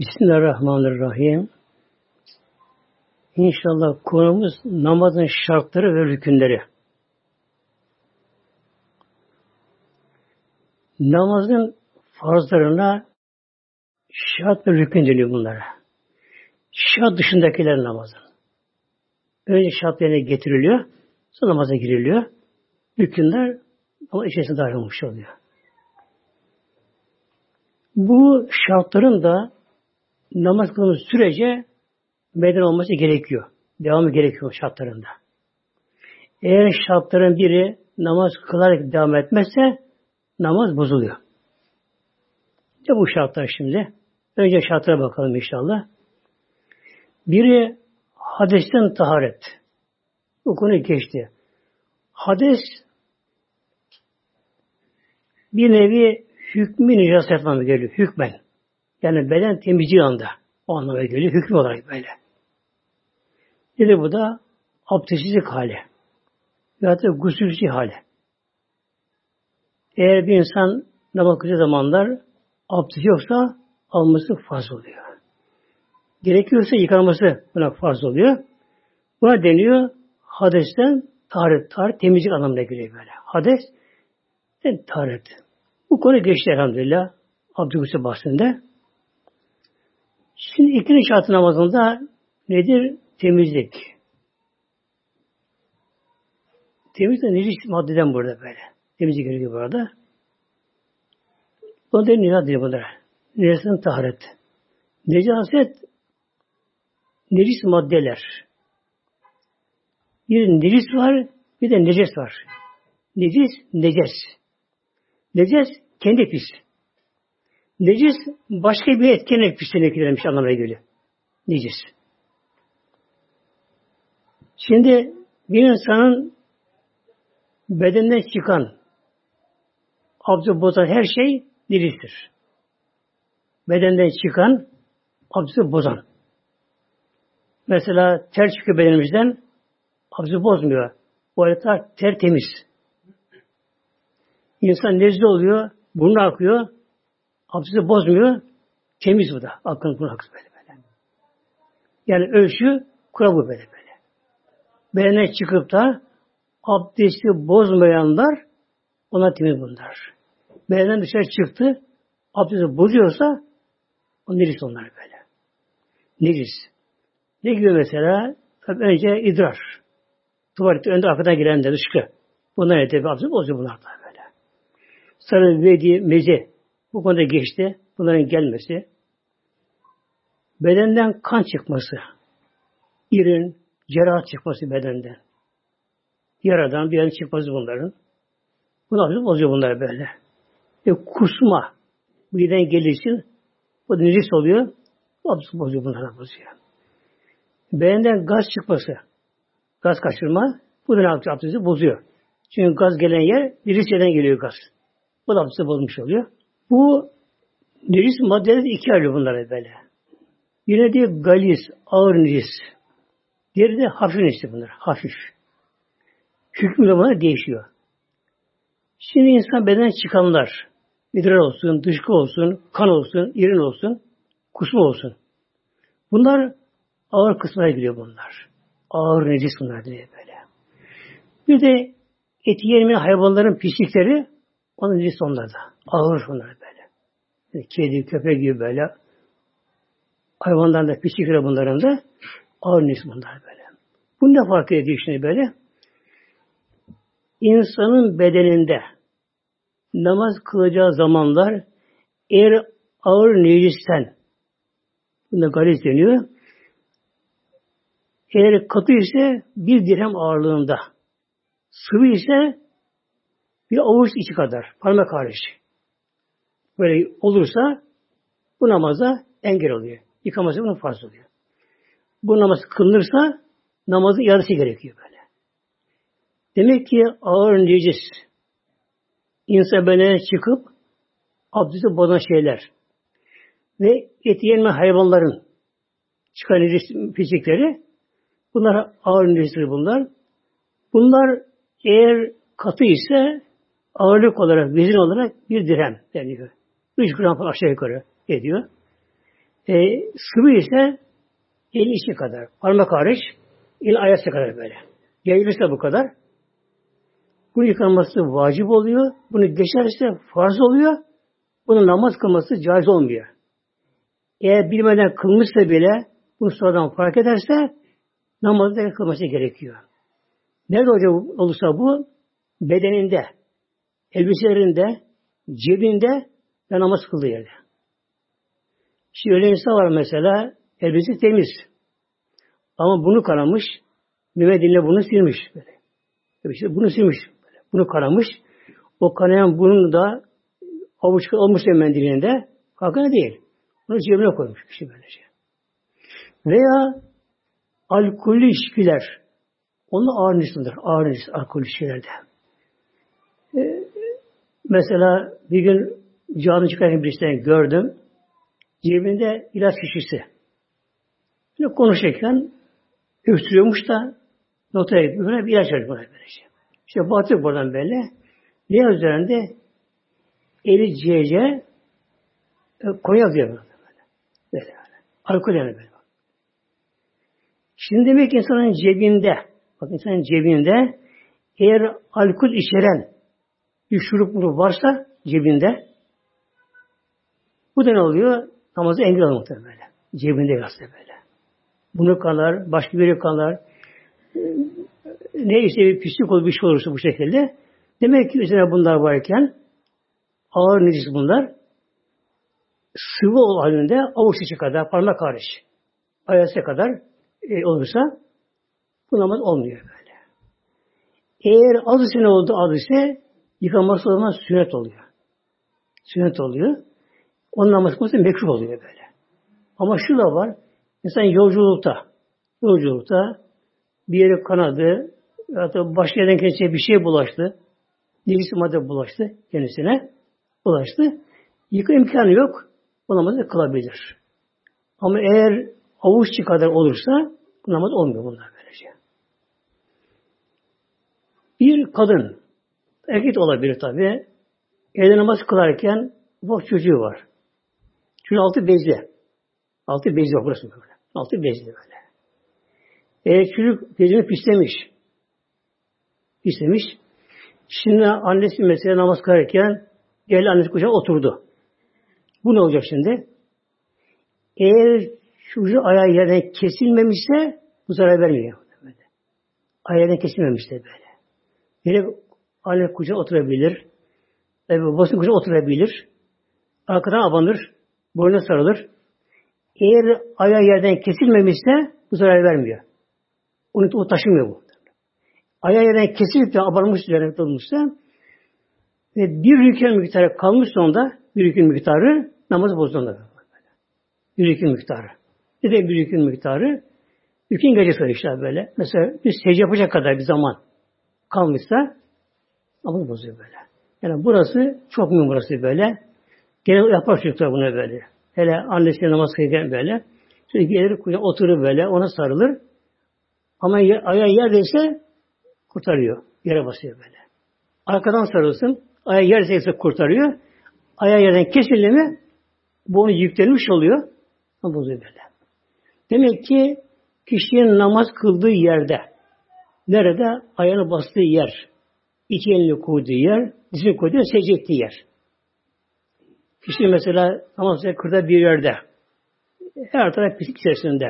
Bismillahirrahmanirrahim. İnşallah konumuz namazın şartları ve rükünleri. Namazın farzlarına şart ve rükün deniyor bunlara. Şart dışındakiler namazın. Önce şartlarına getiriliyor, sonra namaza giriliyor. Rükünler ama içerisinde dahil olmuş oluyor. Bu şartların da namaz kılımız sürece beden olması gerekiyor. Devamı gerekiyor şartlarında. Eğer şartların biri namaz kılarak devam etmezse namaz bozuluyor. Ne bu şartlar şimdi? Önce şartlara bakalım inşallah. Biri hadesten taharet. Bu konu geçti. Hades bir nevi hükmü nicaset anlamına geliyor. Hükmen. Yani beden temizliği anda. O anlamına geliyor. Hükmü olarak böyle. Dedi bu da abdestsizlik hali. Ya da gusülsüz hali. Eğer bir insan namaz kıldığı zamanlar abdest yoksa alması farz oluyor. Gerekiyorsa yıkanması buna farz oluyor. Buna deniyor hadesten taharet, taharet temizlik anlamına geliyor böyle. Hades, taharet. Bu konu geçti elhamdülillah. Abdülgüsü bahsinde. Şimdi ikinci şartı namazında nedir? Temizlik. Temizlik necis maddeden burada böyle. Temizlik gerekiyor burada. Bu da nizat diyor bunlar. Necasetin taharet. Necaset necis maddeler. Bir necis var, bir de neces var. Necis, neces. Neces kendi pis. Necis başka bir etkenle pisliğine kirlenmiş anlamına geliyor. Necis. Şimdi bir insanın bedeninden çıkan abdü bozan her şey necistir. Bedenden çıkan abdü bozan. Mesela ter çıkıyor bedenimizden abdü bozmuyor. O arada ter temiz. İnsan nezle oluyor, burnu akıyor, abdesti bozmuyor, temiz bu da. Aklın burnu akıyor böyle böyle. Yani ölçü kural bu böyle böyle. Bedene çıkıp da abdesti bozmayanlar ona temiz bunlar. Bedenden dışarı çıktı, abdesti bozuyorsa o necis onlar böyle. Necis. Ne gibi mesela? Tabii önce idrar. Tuvalette önde arkadan giren de dışkı. Bunlar ne tabi abdesti bozuyor bunlar da böyle. Sonra vedi, meze. Bu konuda geçti. Bunların gelmesi. Bedenden kan çıkması. İrin, cerrah çıkması bedenden. Yaradan bir yerin çıkması bunların. Bunlar bozuyor bunlar böyle. E, kusma. Bu yerden gelirsin. Bu da necis oluyor. Bu abdesti bozuyor bunlara bozuyor. Bedenden gaz çıkması. Gaz kaçırma. Bu da abdesti bozuyor. Çünkü gaz gelen yer bir yerden geliyor gaz. Bu da abdesti bozmuş oluyor. Bu necis maddeler iki ayrı bunlara böyle. Yine diye galis, ağır necis. Diğeri de hafif necis bunlar. Hafif. Hükmü bunlar değişiyor. Şimdi insan beden çıkanlar, idrar olsun, dışkı olsun, kan olsun, irin olsun, kusma olsun. Bunlar ağır kısmına giriyor bunlar. Ağır necis bunlar diye böyle. Bir de eti yemeyen hayvanların pislikleri onun necis onlarda. Ağır bunlar. Kedi, köpek gibi böyle. Hayvandan da bunların da ağır necis bunlar böyle. Bu ne fark ediyor şimdi böyle? İnsanın bedeninde namaz kılacağı zamanlar eğer ağır necisten bunda galiz deniyor. Eğer katı ise bir dirhem ağırlığında sıvı ise bir avuç içi kadar parmak hariç. Böyle olursa bu namaza engel oluyor. Yıkaması bunun farz oluyor. Bu namaz kılınırsa namazın yarısı gerekiyor böyle. Demek ki ağır necis insan bedene çıkıp abdesti bozan şeyler ve eti yenme hayvanların çıkan necis pislikleri bunlar ağır necistir bunlar. Bunlar eğer katı ise ağırlık olarak, vezin olarak bir dirhem deniyor. 3 gram aşağı yukarı ediyor. E, sıvı ise el içi kadar. Parmak hariç el ayası kadar böyle. Yayılırsa bu kadar. Bu yıkanması vacip oluyor. Bunu geçerse farz oluyor. Bunun namaz kılması caiz olmuyor. Eğer bilmeden kılmışsa bile bunu sonradan fark ederse namazda kılması gerekiyor. Nerede hocam olursa bu? Bedeninde, elbiselerinde, cebinde ve namaz kıldığı yerde. Şimdi öyle insan var mesela, elbise temiz. Ama bunu karamış, müveddinle bunu silmiş. Böyle. İşte bunu silmiş. Böyle. Bunu karamış. O kanayan bunu da avuç olmuş mendilinde hakkında değil. Bunu cebine koymuş kişi böylece. Veya alkollü içkiler. Onun ağır nislidir. Ağır nisli alkol içkilerde. Ee, mesela bir gün cami çıkarken birisinden gördüm. Cebinde ilaç şişesi. Böyle konuşurken öksürüyormuş da notaya böyle bir ilaç vermiş buna böylece. İşte batıyor buradan böyle. Ne üzerinde? Eli CC e, Konya diyor böyle. Böyle. Alkol yani böyle. Şimdi demek insanın cebinde, bak insanın cebinde eğer alkol içeren bir şurup varsa cebinde bu da ne oluyor? Namazı engel alır böyle. Cebinde gazete böyle. Bunu kalar, başka biri kalar. Ne işte bir pislik olur, bir şey olursa bu şekilde. Demek ki üzerine bunlar varken ağır necis bunlar sıvı ol halinde avuç içi kadar parmak hariç ayası kadar e, olursa bu namaz olmuyor böyle. Eğer az ise ne oldu az ise yıkanması o zaman sünnet oluyor. Sünnet oluyor. Onun namazı kılması mekruh oluyor böyle. Ama şu da var. Mesela yolculukta yolculukta bir yere kanadı ya da başka yerden kendisine bir şey bulaştı. Birisi madde bulaştı kendisine. Bulaştı. Yıka imkanı yok. O namazı kılabilir. Ama eğer avuççu kadar olursa bu namaz olmuyor bunlar böylece. Bir kadın, erkek olabilir tabi, evde namaz kılarken bu çocuğu var. Çünkü altı bezli. Altı bezli var burası böyle. Altı bezli böyle. Eğer çocuk bezini pislemiş, pislemiş, şimdi annesi mesela namaz kılarken geldi annesi kucağına oturdu. Bu ne olacak şimdi? Eğer çocuğu ayağı yerden kesilmemişse bu zarar vermiyor. Böyle. Kesilmemişse böyle. Yine anne kucağına oturabilir. Tabi babasının kucağına oturabilir. Arkadan abanır. Boynuna sarılır. Eğer ayağı yerden kesilmemişse bu zarar vermiyor. Onu o taşımıyor bu. Ayağı yerden kesilip de abanmış üzerine tutulmuşsa ve bir rükün miktarı kalmış sonunda bir rükün miktarı namaz bozduğunda. Bir rükün miktarı. Ne de bir rükün miktarı? Rükün gecesi işte böyle. Mesela bir secde yapacak kadar bir zaman kalmışsa namaz bozuyor böyle. Yani burası çok mühim burası böyle. Genel yapar çocuklar bunu böyle. Hele annesi namaz kıyırken böyle. Sonra gelir kucağına oturur böyle, ona sarılır. Ama ayağı yerdeyse kurtarıyor. Yere basıyor böyle. Arkadan sarılsın. Ayağı yerdeyse kurtarıyor. Ayağı yerden kesildi mi bu onu yüklenmiş oluyor. Bozuyor böyle. Demek ki kişinin namaz kıldığı yerde nerede? Ayağını bastığı yer. iki elini koyduğu yer, dizini koyduğu yer, secde yer. Kişi mesela namaz kırda bir yerde her taraf pislik içerisinde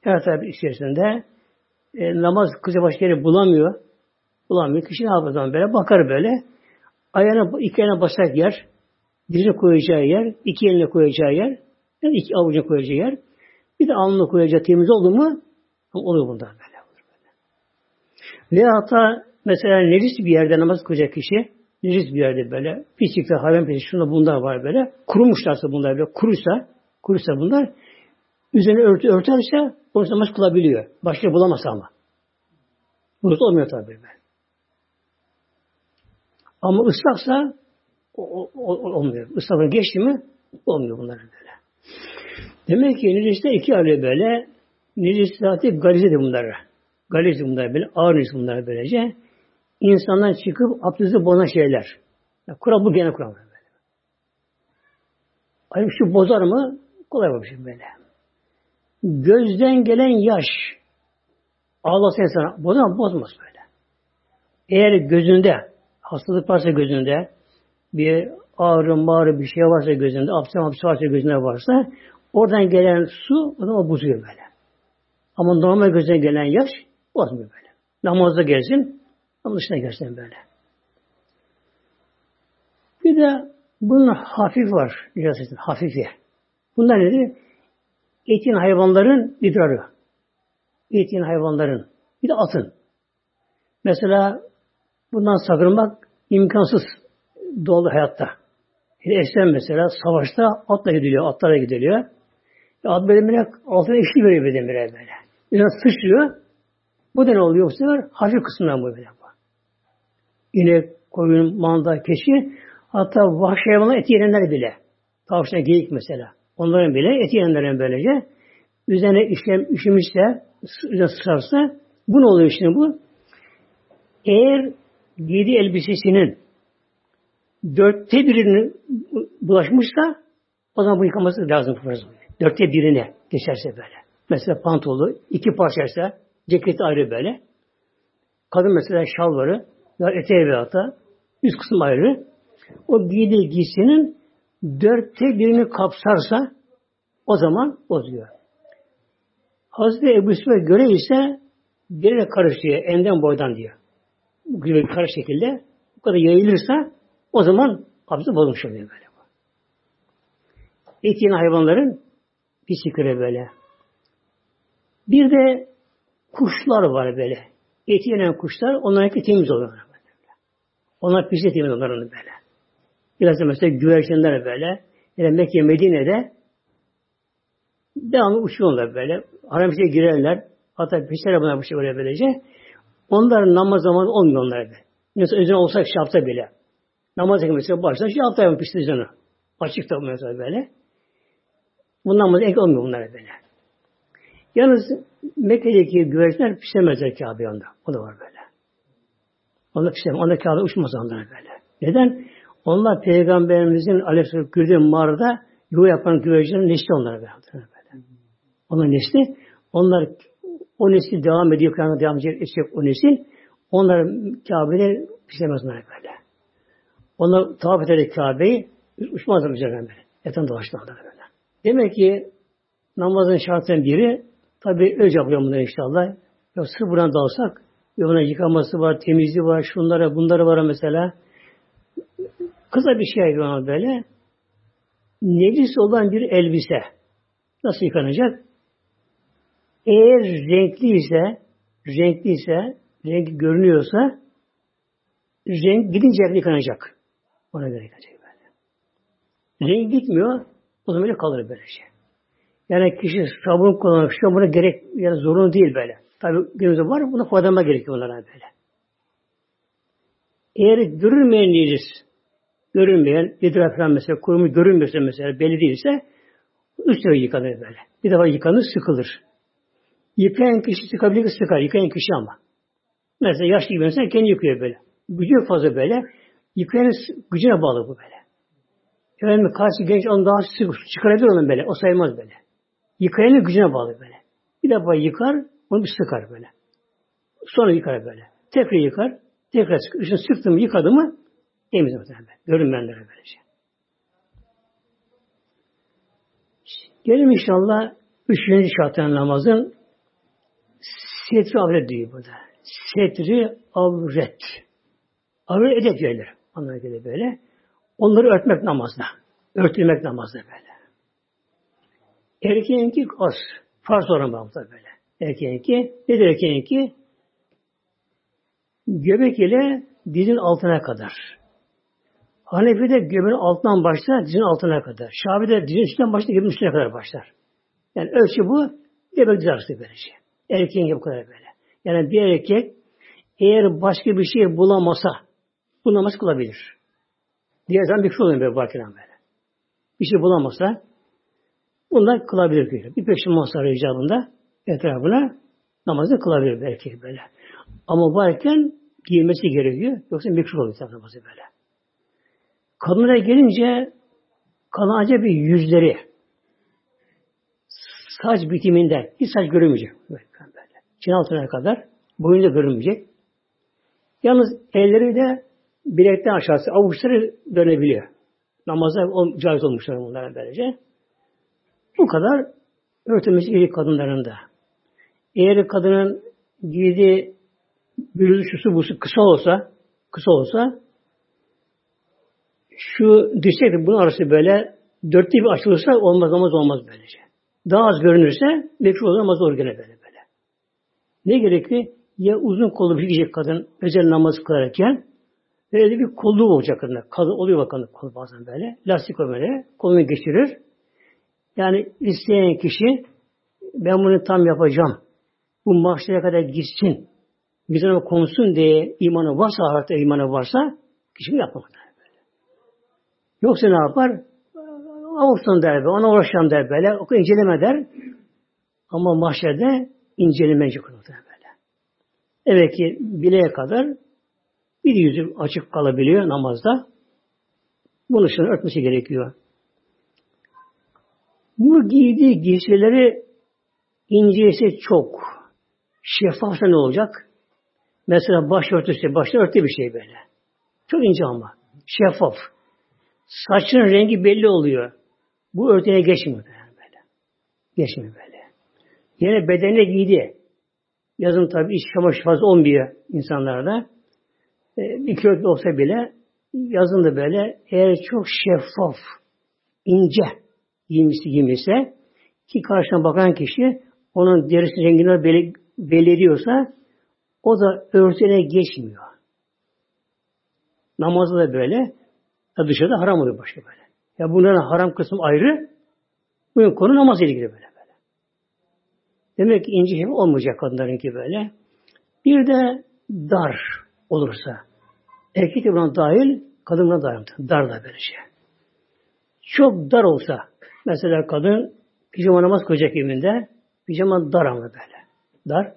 her taraf içerisinde e, namaz kıza başka yeri bulamıyor. Bulamıyor. Kişi ne yapar böyle? Bakar böyle. Ayağına, iki ayağına basak yer, dizine koyacağı yer, iki eline koyacağı yer, yani iki avucuna koyacağı yer, bir de alnına koyacağı temiz oldu mu, oluyor bunda böyle. Olur böyle. Ve hatta mesela necis bir yerde namaz kılacak kişi, necis bir yerde böyle, pislikte, hayvan pislikte, şunda bunlar var böyle, kurumuşlarsa bunlar böyle, kuruysa, kuruysa bunlar, üzerine örtü örterse, onu namaz kılabiliyor. Başka bulamazsa ama. Bunu olmuyor tabii böyle. Ama ıslaksa o, o, olmuyor. Islaklığı geçti mi olmuyor bunlar böyle. Demek ki necisler iki aile böyle. Necisler galize de bunlar. Galize bunlar böyle. Ağır necis bunlar böylece. İnsanlar çıkıp abdesti bozan şeyler. Yani kural bu gene kural. Böyle. Ay şu bozar mı? Kolay bir şey böyle. Gözden gelen yaş ağlasın insana. Bozmaz, bozmaz böyle. Eğer gözünde hastalık varsa gözünde bir ağrı mağrı bir şey varsa gözünde, abdest abdest varsa gözünde varsa oradan gelen su o zaman bozuyor böyle. Ama normal gözüne gelen yaş bozmuyor böyle. Namazda gelsin ama dışına gelsin böyle. Bir de bunun hafif var. Biraz hafifi. Bunlar nedir? Etin hayvanların idrarı. Etin hayvanların. Bir de atın. Mesela bundan sakınmak imkansız doğal hayatta. Yani eskiden mesela savaşta atla gidiliyor, atlara gidiliyor. At bedemine altına eşli veriyor bedemine böyle. Biraz sıçrıyor. Bu da ne oluyor bu sefer? Hafif kısmından bu böyle. İnek, koyun, manda, keçi hatta vahşi hayvanlar eti yenenler bile. Tavşan, geyik mesela. Onların bile eti yenenlerin böylece üzerine işlem, üşümüşse, sıçrarsa bu ne oluyor şimdi bu? Eğer giydiği elbisesinin dörtte birini bulaşmışsa o zaman bu yıkaması lazım. Dörtte birine geçerse böyle. Mesela pantolu iki parçaysa ceketi ayrı böyle. Kadın mesela şalvarı ya eteği ve ata üst kısım ayrı. O giydiği giysinin dörtte birini kapsarsa o zaman bozuyor. Hazreti Ebu Süfyan göre ise birine karışıyor. Enden boydan diyor. Bu gibi kara şekilde bu kadar yayılırsa o zaman abdesti bozulmuş oluyor böyle. Et hayvanların pislikleri böyle. Bir de kuşlar var böyle. Et yenen kuşlar onlarınki temiz oluyor. Onlar pislik temiz onların böyle. Biraz da mesela güvercinler böyle. Yani Mekke, Medine'de devamlı uçuyorlar böyle. Haramşeye girerler. Hatta pisler buna bir şey böyle böylece. Onların namaz zamanı olmuyor onlar böyle. Mesela özüne olsak şapta bile. Namaz mesela başta yaptı yapın pişti canı. Açık da mesela böyle. Bu namaz ek olmuyor bunlara böyle. Yalnız Mekke'deki güvercinler pişemezler Kabe onda. O da var böyle. Onlar pişemez. Onlar Kabe uçmaz onlar böyle. Neden? Onlar Peygamberimizin aleyhisselam gördüğü mağarada yuva yapan güvercinlerin nesli onlara böyle. böyle. Onlar nesli. Onlar o nesil devam ediyor. Kıyamet devam edecek o nesil. Onlar Kabe'de pişemez onlar böyle. Onlar tavaf ederek Kabe'yi uçmazlar üzerine böyle. Etten dolaştılar böyle. Demek ki namazın şartından biri tabi öz yapıyor bunlar inşallah. Ya sırf buradan dalsak yoluna yıkaması var, temizliği var, şunlara bunlara var mesela. Kısa bir şey yapıyor böyle. Necis olan bir elbise nasıl yıkanacak? Eğer renkli ise, renkli ise, renk görünüyorsa renk gidince yıkanacak. Ona göre yıkanacak böyle. Renk gitmiyor, o zaman öyle kalır böyle şey. Yani kişi sabun kullanmak, sabuna gerek, yani zorunlu değil böyle. Tabi günümüzde var, buna faydalanma gerekiyor onlara böyle. Eğer görünmeyen değiliz, görünmeyen, idrar falan mesela, kurumu görünmüyorsa mesela, belli değilse, üç defa yıkanır böyle. Bir defa yıkanır, sıkılır. Yıkayan kişi sıkabilir, sıkar. Yıkayan kişi ama. Mesela yaşlı gibi mesela kendi yıkıyor böyle. Gücü fazla böyle. Yıkayanın gücüne bağlı bu böyle. Efendim karşı genç onu daha sık çıkarabilir onu böyle. O sayılmaz böyle. Yıkayanın gücüne bağlı böyle. Bir defa yıkar, onu bir sıkar böyle. Sonra yıkar böyle. Tekrar yıkar, tekrar sıkar. Üstüne sıktım, yıkadı mı temiz muhtemelen. Görünmeyenlere böylece. Gelin inşallah üçüncü şartın namazın setri avret diyor burada. Setri avret. Avret edep gelir. Anlamına gelir böyle. Onları örtmek namazda. Örtülmek namazda böyle. Erkeğinki az. Farz oran bağımda böyle. Erkeğinki, nedir erkeğinki? Göbek ile dizin altına kadar. Hanefi'de göbeğin altından başlar, dizin altına kadar. Şafi'de dizin üstünden başlar, göbeğin üstüne kadar başlar. Yani ölçü bu, göbek diz arası böylece. Erkeğin bu kadar böyle. Yani bir erkek eğer başka bir şey bulamasa bu namaz kılabilir. Diğer zaman bir şey oluyor böyle bakıran böyle. Bir şey bulamasa bunlar kılabilir diyor. Bir peşin masarı icabında etrafına namazı kılabilir belki böyle. Ama varken giymesi gerekiyor. Yoksa mikro oluyor namazı böyle. Kadınlara gelince kalanca bir yüzleri saç bitiminde hiç saç görünmeyecek. Böyle. Çin altına kadar boyunca görünmeyecek. Yalnız elleri de bilekten aşağısı avuçları dönebiliyor. Namaza caiz olmuşlar bunlara böylece. Bu kadar örtülmesi gerekir kadınların da. Eğer kadının giydiği bürüzü şusu busu kısa olsa kısa olsa şu dirsek bunun arası böyle dörtte bir açılırsa olmaz olmaz olmaz böylece. Daha az görünürse mekruh olur ama zor gene böyle böyle. Ne gerekli? Ya uzun kollu bir gidecek kadın özel namaz kılarken böyle bir kolluğu olacak kadın. Kadın oluyor bakın kol bazen böyle. Lastik böyle kolunu geçirir. Yani isteyen kişi ben bunu tam yapacağım. Bu mahşere kadar gitsin. Güzel konsun diye imanı varsa, ahirette imanı varsa kişi yapmaz. Yoksa ne yapar? Avustan der, ona uğraşan der böyle, o inceleme der. Ama mahşerde incelemeyecek olur böyle. Evet ki bileğe kadar bir yüzü açık kalabiliyor namazda. Bunu şunu örtmesi gerekiyor. Bu giydiği giysileri incesi çok. Şeffafsa ne olacak? Mesela başörtüsü, başta örtü bir şey böyle. Çok ince ama. Şeffaf. Saçın rengi belli oluyor. Bu örtüye geçmiyor böyle. Geçmiyor böyle. Yine bedene giydi. Yazın tabi iç çamaşır fazla olmuyor insanlarda. E, bir kilo olsa bile yazın da böyle eğer çok şeffaf, ince giymisi giymisi ki karşına bakan kişi onun derisi rengini belli, belirliyorsa o da örtüne geçmiyor. Namazda da böyle. Dışarıda haram oluyor başka böyle. Ya bunların haram kısmı ayrı. Bu konu namazla ilgili böyle böyle. Demek ki ince hem olmayacak kadınlarınki böyle. Bir de dar olursa. Erkek de buna dahil, kadın buna dahil. Dar da böyle şey. Çok dar olsa, mesela kadın pijama namaz koyacak evinde, pijama dar ama böyle. Dar.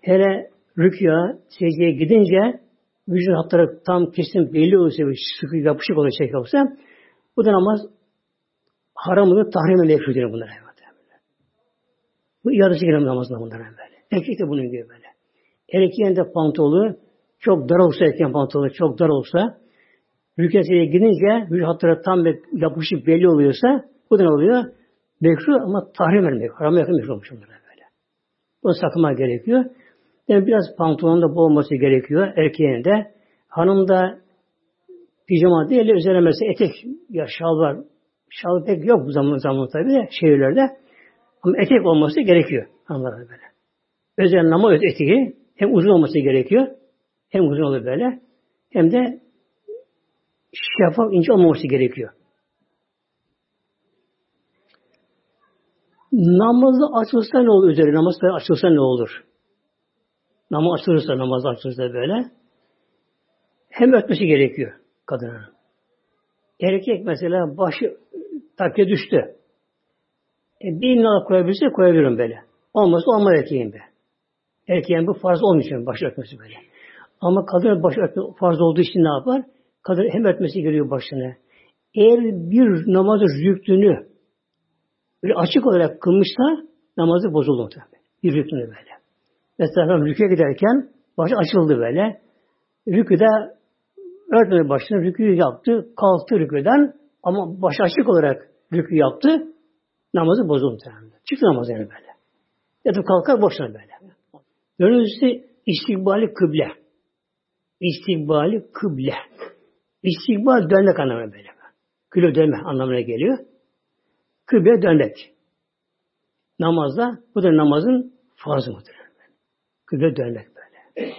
Hele rükya, secdeye gidince vücut hatları tam kesin belli olursa, sıkı yapışık olacak olsa, bu da namaz haram olur, tahrim ile yapıyor bunlar. Bu iadesi giren namazlar bunlar böyle. Erkek de bunun gibi böyle. Erkeğin de pantolu çok dar olsa erkeğin pantolu çok dar olsa rükesiyle gidince vücut hatları tam yapışık belli oluyorsa bu da ne oluyor? Mekruh ama tahrim vermek. Haram yakın mekruh olmuş bunlar böyle. Bunu sakınma gerekiyor. Yani biraz pantolonun da bol olması gerekiyor erkeğin de. Hanım da pijama değil de üzerine mesela etek ya şal var. Şal pek yok bu zaman zaman tabii de şehirlerde. Ama etek olması gerekiyor. Hanımlar böyle. Özel nama eteği hem uzun olması gerekiyor. Hem uzun olur böyle. Hem de şeffaf ince olmaması gerekiyor. Namazı açılsa ne olur üzeri? Namaz açılsa ne olur? Namaz açılırsa, namaz açılırsa böyle hem ötmesi gerekiyor kadının. Erkek mesela başı takke düştü. E, bir nal koyabilirse koyabilirim böyle. Olmazsa olmaz erkeğin be. Erkeğin bu farz olmuyor başı örtmesi böyle. Ama kadın başı örtme farz olduğu için ne yapar? Kadın hem örtmesi geliyor başını. Eğer bir namazı rüktünü böyle açık olarak kılmışsa namazı bozuldu tabi. Bir rüktünü böyle. Mesela rüküye giderken başı açıldı böyle. Rüküde örtmedi başını rüküyü yaptı. Kalktı rüküden ama başı açık olarak rükü yaptı. Namazı bozuldu. Çıktı namaz yani böyle. Yatıp kalkar boşuna böyle. Dönüncüsü istikbali kıble. İstikbali kıble. İstikbal dönmek anlamına böyle. Kıble dönme anlamına geliyor. Kıble dönmek. Namazda bu da namazın farzı mıdır? Kıble dönmek böyle.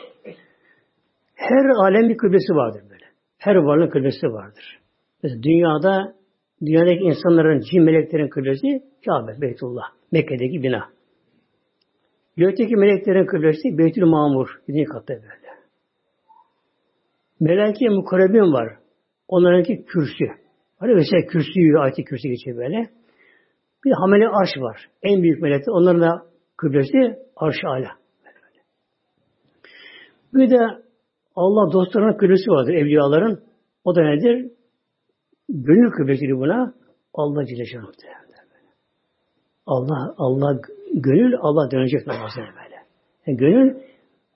Her alem bir kıblesi vardır böyle. Her varlığın kıblesi vardır. Mesela dünyada dünyadaki insanların, cin meleklerin kıblesi Kabe, Beytullah. Mekke'deki bina. Gökteki meleklerin kıblesi Beytül Mamur. Birinci katta böyle. Meleke mukarrebin var. Onlarınki kürsü. Hani mesela kürsü, ayet kürsü geçiyor böyle. Bir hamele arş var. En büyük melekler. Onların da kıblesi arş-ı ala. Bir de Allah dostlarının kıblesi vardır, evliyaların. O da nedir? Gönül kıblesidir buna. Allah Celle. Allah Allah gönül Allah dönecek namazına böyle. Yani gönül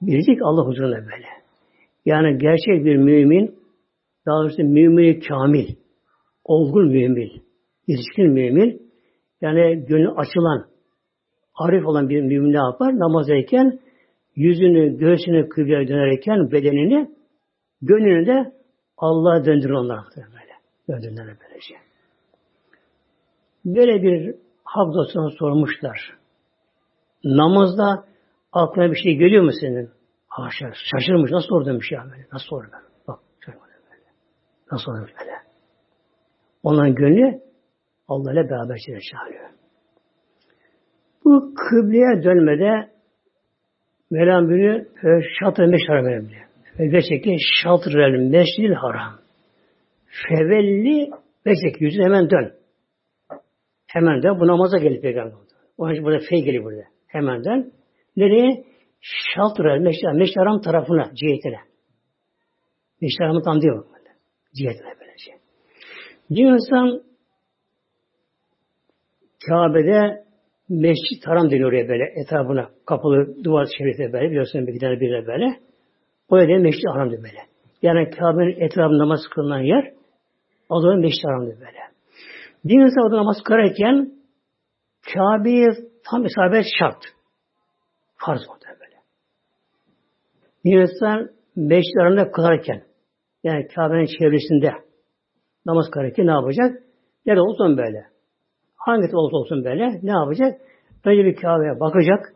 bilecek Allah huzuruna böyle. Yani gerçek bir mümin daha doğrusu mümin kamil, olgun mümin, yetişkin mümin yani gönül açılan, arif olan bir mümin ne yapar? Namazdayken yüzünü, göğsünü kıbleye dönerken bedenini, gönlünü de Allah'a döndürür onlar böyle. Döndürürler böylece. Böyle bir hak dostuna sormuşlar. Namazda aklına bir şey geliyor mu senin? Haşa, şaşırmış. Nasıl sordu bir şey böyle? Nasıl sordu böyle? Bak, şaşırmadı böyle. Nasıl sordu böyle? Onların gönlü Allah ile beraber çağırıyor. Bu kıbleye dönmede Mevlam buyuruyor şatır meşhar önemli. Ve gerçekten şatır mescid haram. Fevelli beşek yüzün hemen dön. Hemen dön. Bu namaza gelip peygamber. Onun için burada fey geliyor burada. Hemen dön. Nereye? Şatır meşhar, meşhar haram tarafına, cihetine. Meşhar haramı tam diyor. Cihetine böylece. İnsan Kabe'de Mescid Haram deniyor oraya böyle etrafına kapalı duvar şerife böyle biliyorsun bir tane bir böyle. Oraya da Mescid Haram diyor böyle. Yani Kabe'nin etrafında namaz kılınan yer o zaman Mescid Haram diyor böyle. Bir insan orada namaz kılarken Kabe'ye tam isabet şart. Farz orada böyle. Bir insan Mescid Haram'da kılarken yani Kabe'nin çevresinde namaz kılarken ne yapacak? Nerede olsun böyle. Hangi olsa olsun böyle ne yapacak? Önce bir Kabe'ye bakacak.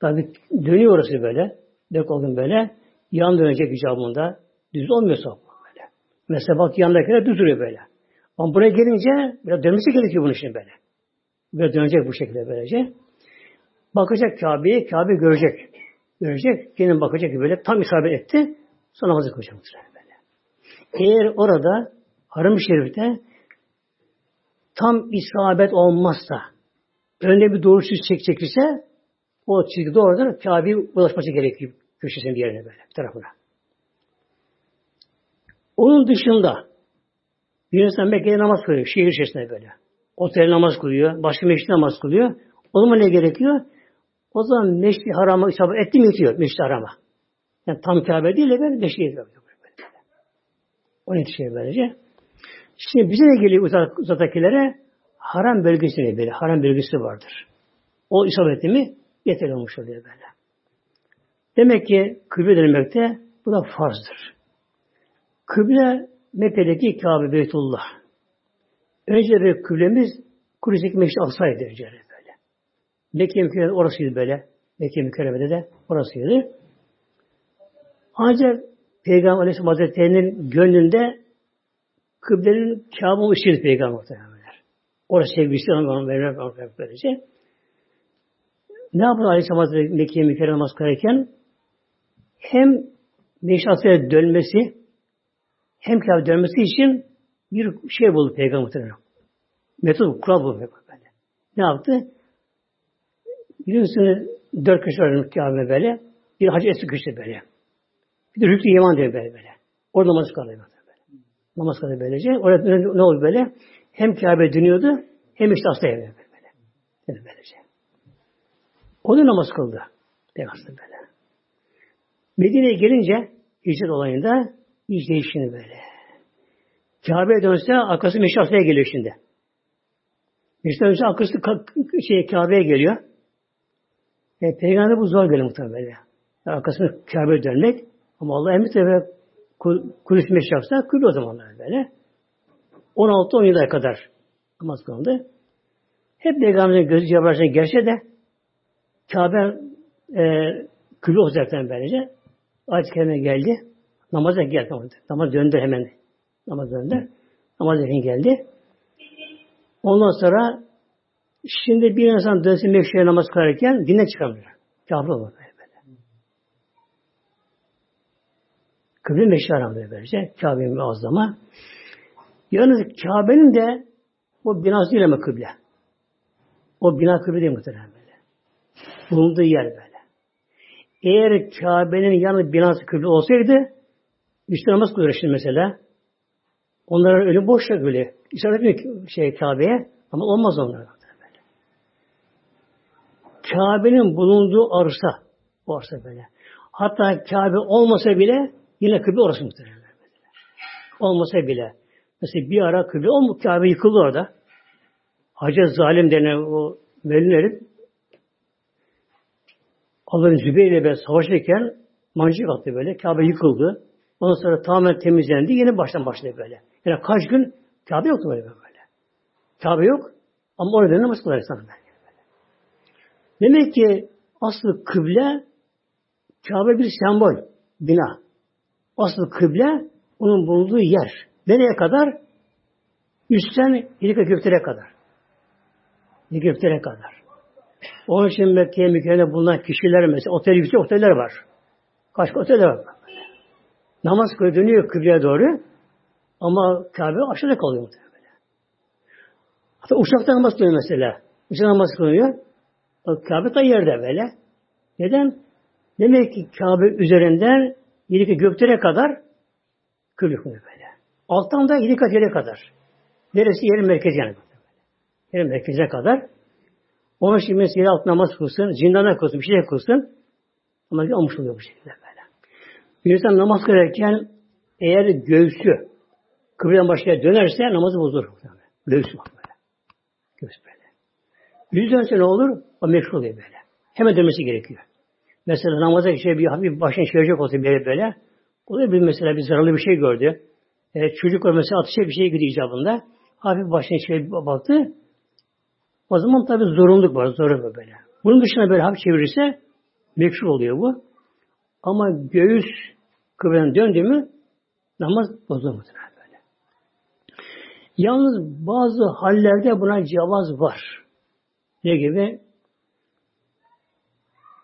Tabi dönüyor orası böyle. Dök olgun böyle. Yan dönecek icabında. Düz olmuyor böyle. Mesela bak yandakiler düz duruyor böyle. Ama buraya gelince biraz dönmesi gerekiyor bunun için böyle. Böyle dönecek bu şekilde böylece. Bakacak Kabe'ye, Kabe görecek. Görecek, kendine bakacak ki böyle tam isabet etti. Sonra namazı kılacak böyle. Eğer orada Haram-ı Şerif'te tam isabet olmazsa, önüne bir doğru çizgi çek çekirse, o çizgi doğrudan Kabe'ye ulaşması gerekiyor. Köşesinin bir yerine böyle, bir tarafına. Onun dışında insan Mekke'de namaz kılıyor, şehir içerisinde böyle. Otel namaz kılıyor, başka meşrit namaz kılıyor. O zaman ne gerekiyor? O zaman meşri harama isabet etti mi yetiyor meşri harama. Yani tam Kabe değil de ben meşri yapıyor. O yetişiyor böylece. Şimdi bize de geliyor uzak, uzaktakilere haram bölgesi böyle. Haram bölgesi vardır. O isabeti mi yeterli olmuş oluyor böyle. Demek ki kıble dönmekte bu da farzdır. Kıble Mekke'deki Kabe Beytullah. Önce bir kıblemiz Kudüs'teki Meşri Aksa'ydı böyle. Mekke mükerreme orasıydı böyle. Mekke mükerremede de orasıydı. Ancak Peygamber Aleyhisselam Hazretleri'nin gönlünde kıblenin Kabe ışığıydı Peygamber muhtemelenler. Orası sevgisi ona vermek böylece. Ne yapıyor Aleyhisselam Hazretleri Mekke'ye mükerreme namaz kılarken? Hem Meşası'ya dönmesi hem Kabe dönmesi için bir şey buldu Peygamber muhtemelen. Metot, kural buldu böyle. Ne yaptı? Biliyorsunuz dört köşe var Kabe böyle. Bir hacı eski köşe böyle. Bir de Rüklü Yeman diye böyle böyle. Orada namaz kılıyor. Namaz kılıyor böylece. Orada ne oldu böyle? Hem Kabe dönüyordu hem işte hasta böyle. böyle. böylece. O da namaz kıldı. Peygamber böyle. Medine'ye gelince hicret olayında iş değişini böyle. Kabe'ye dönse arkası Meşrafa'ya geliyor şimdi. Meşrafa'ya dönse arkası şey, Kabe'ye geliyor. E, Peygamber bu zor geliyor muhtemelen. Arkasını Kabe'ye dönmek. Ama Allah emri tabi Kudüs Meşraf'ta kılıyor o zamanlar böyle. 16-17 ay kadar namaz kılındı. Hep Peygamberin gözü cevabı gerçe de Kabe e, külü olacaktır böylece. Ayet-i Kerime geldi. Namaza geldi. Namaz döndü hemen. Namaz döndü. Namaz için geldi. Ondan sonra şimdi bir insan dönsün mekşeye namaz kılarken dinle çıkamıyor. Kafir olur Kıble meşri haramdır böylece. Kabe'nin azlama. Yalnız Kabe'nin de o binası değil ama kıble. O bina kıble değil muhtemelen böyle. Bulunduğu yer böyle. Eğer Kabe'nin yanı binası kıble olsaydı üstü namaz kılıyor mesela. Onların ölü boşa böyle. İşaret etmiyor şey Kabe'ye ama olmaz onlar. Böyle. Kabe'nin bulunduğu arsa, o arsa böyle. Hatta Kabe olmasa bile yine kıble orası muhtemelen. Olmasa bile. Mesela bir ara kıble olmuş, Kabe yıkıldı orada. Hacı Zalim denen o Melin Allah'ın Zübeyir ben savaşırken mancık attı böyle. Kabe yıkıldı. Ondan sonra tamamen temizlendi. Yeni baştan başladı böyle. Yani kaç gün Kabe yoktu böyle böyle. Kabe yok. Ama orada namaz kılar insan. Demek ki aslı kıble Kabe bir sembol, bina. Asıl kıble onun bulunduğu yer. Nereye kadar? Üstten ilik göklere kadar. İlik göklere kadar. Onun için Mekke'ye mükemmel bulunan kişiler mesela otel yüksek oteller var. Kaç oteller var. Namaz kılıyor, dönüyor kıbleye doğru. Ama Kabe aşağıda kalıyor muhtemelen. Hatta uçakta namaz kılıyor mesela. Uçakta namaz kılıyor. Kabe da yerde böyle. Neden? Demek ki Kabe üzerinden yedi göklere kadar kılıyor böyle. Alttan da yedi kat yere kadar. Neresi? Yerin merkezi yani. Yerin merkezine kadar. Onun için mesela alt namaz kılsın, zindana kılsın, bir şey kılsın. Ama olmuş oluyor bu şekilde böyle. Bir insan namaz kılarken eğer göğsü kıbleden başka dönerse namazı bozulur. Göğsü bak böyle. Göğüs böyle. Yüz dönse ne olur? O meşhur oluyor böyle. Hemen dönmesi gerekiyor. Mesela namaza şey bir hafif başını çevirecek olsa böyle böyle. O da bir mesela bir zararlı bir şey gördü. E, çocuk mesela atışa bir şey gidiyor icabında. Hafif başını çevirip baktı. O zaman tabi zorunluluk var. Zorunlu böyle. Bunun dışında böyle hafif çevirirse mekşur oluyor bu. Ama göğüs kıbleden döndü mü namaz bozulur böyle. Yalnız bazı hallerde buna cevaz var. Ne gibi?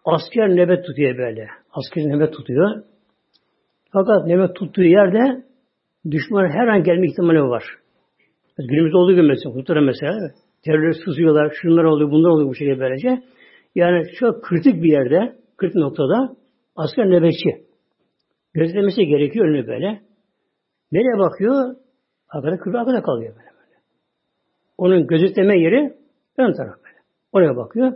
Asker nöbet tutuyor böyle. Asker nöbet tutuyor. Fakat nöbet tuttuğu yerde düşman her an gelme ihtimali var. Günümüzde olduğu gibi mesela, kurtarın mesela, terörist sızıyorlar, şunlar oluyor, bunlar oluyor bu şekilde böylece. Yani çok kritik bir yerde, kritik noktada asker nöbetçi. Gözlemesi gerekiyor önünü böyle. Nereye bakıyor? Arkada kıble arkada kalıyor böyle böyle. Onun gözetleme yeri ön taraf böyle. Oraya bakıyor.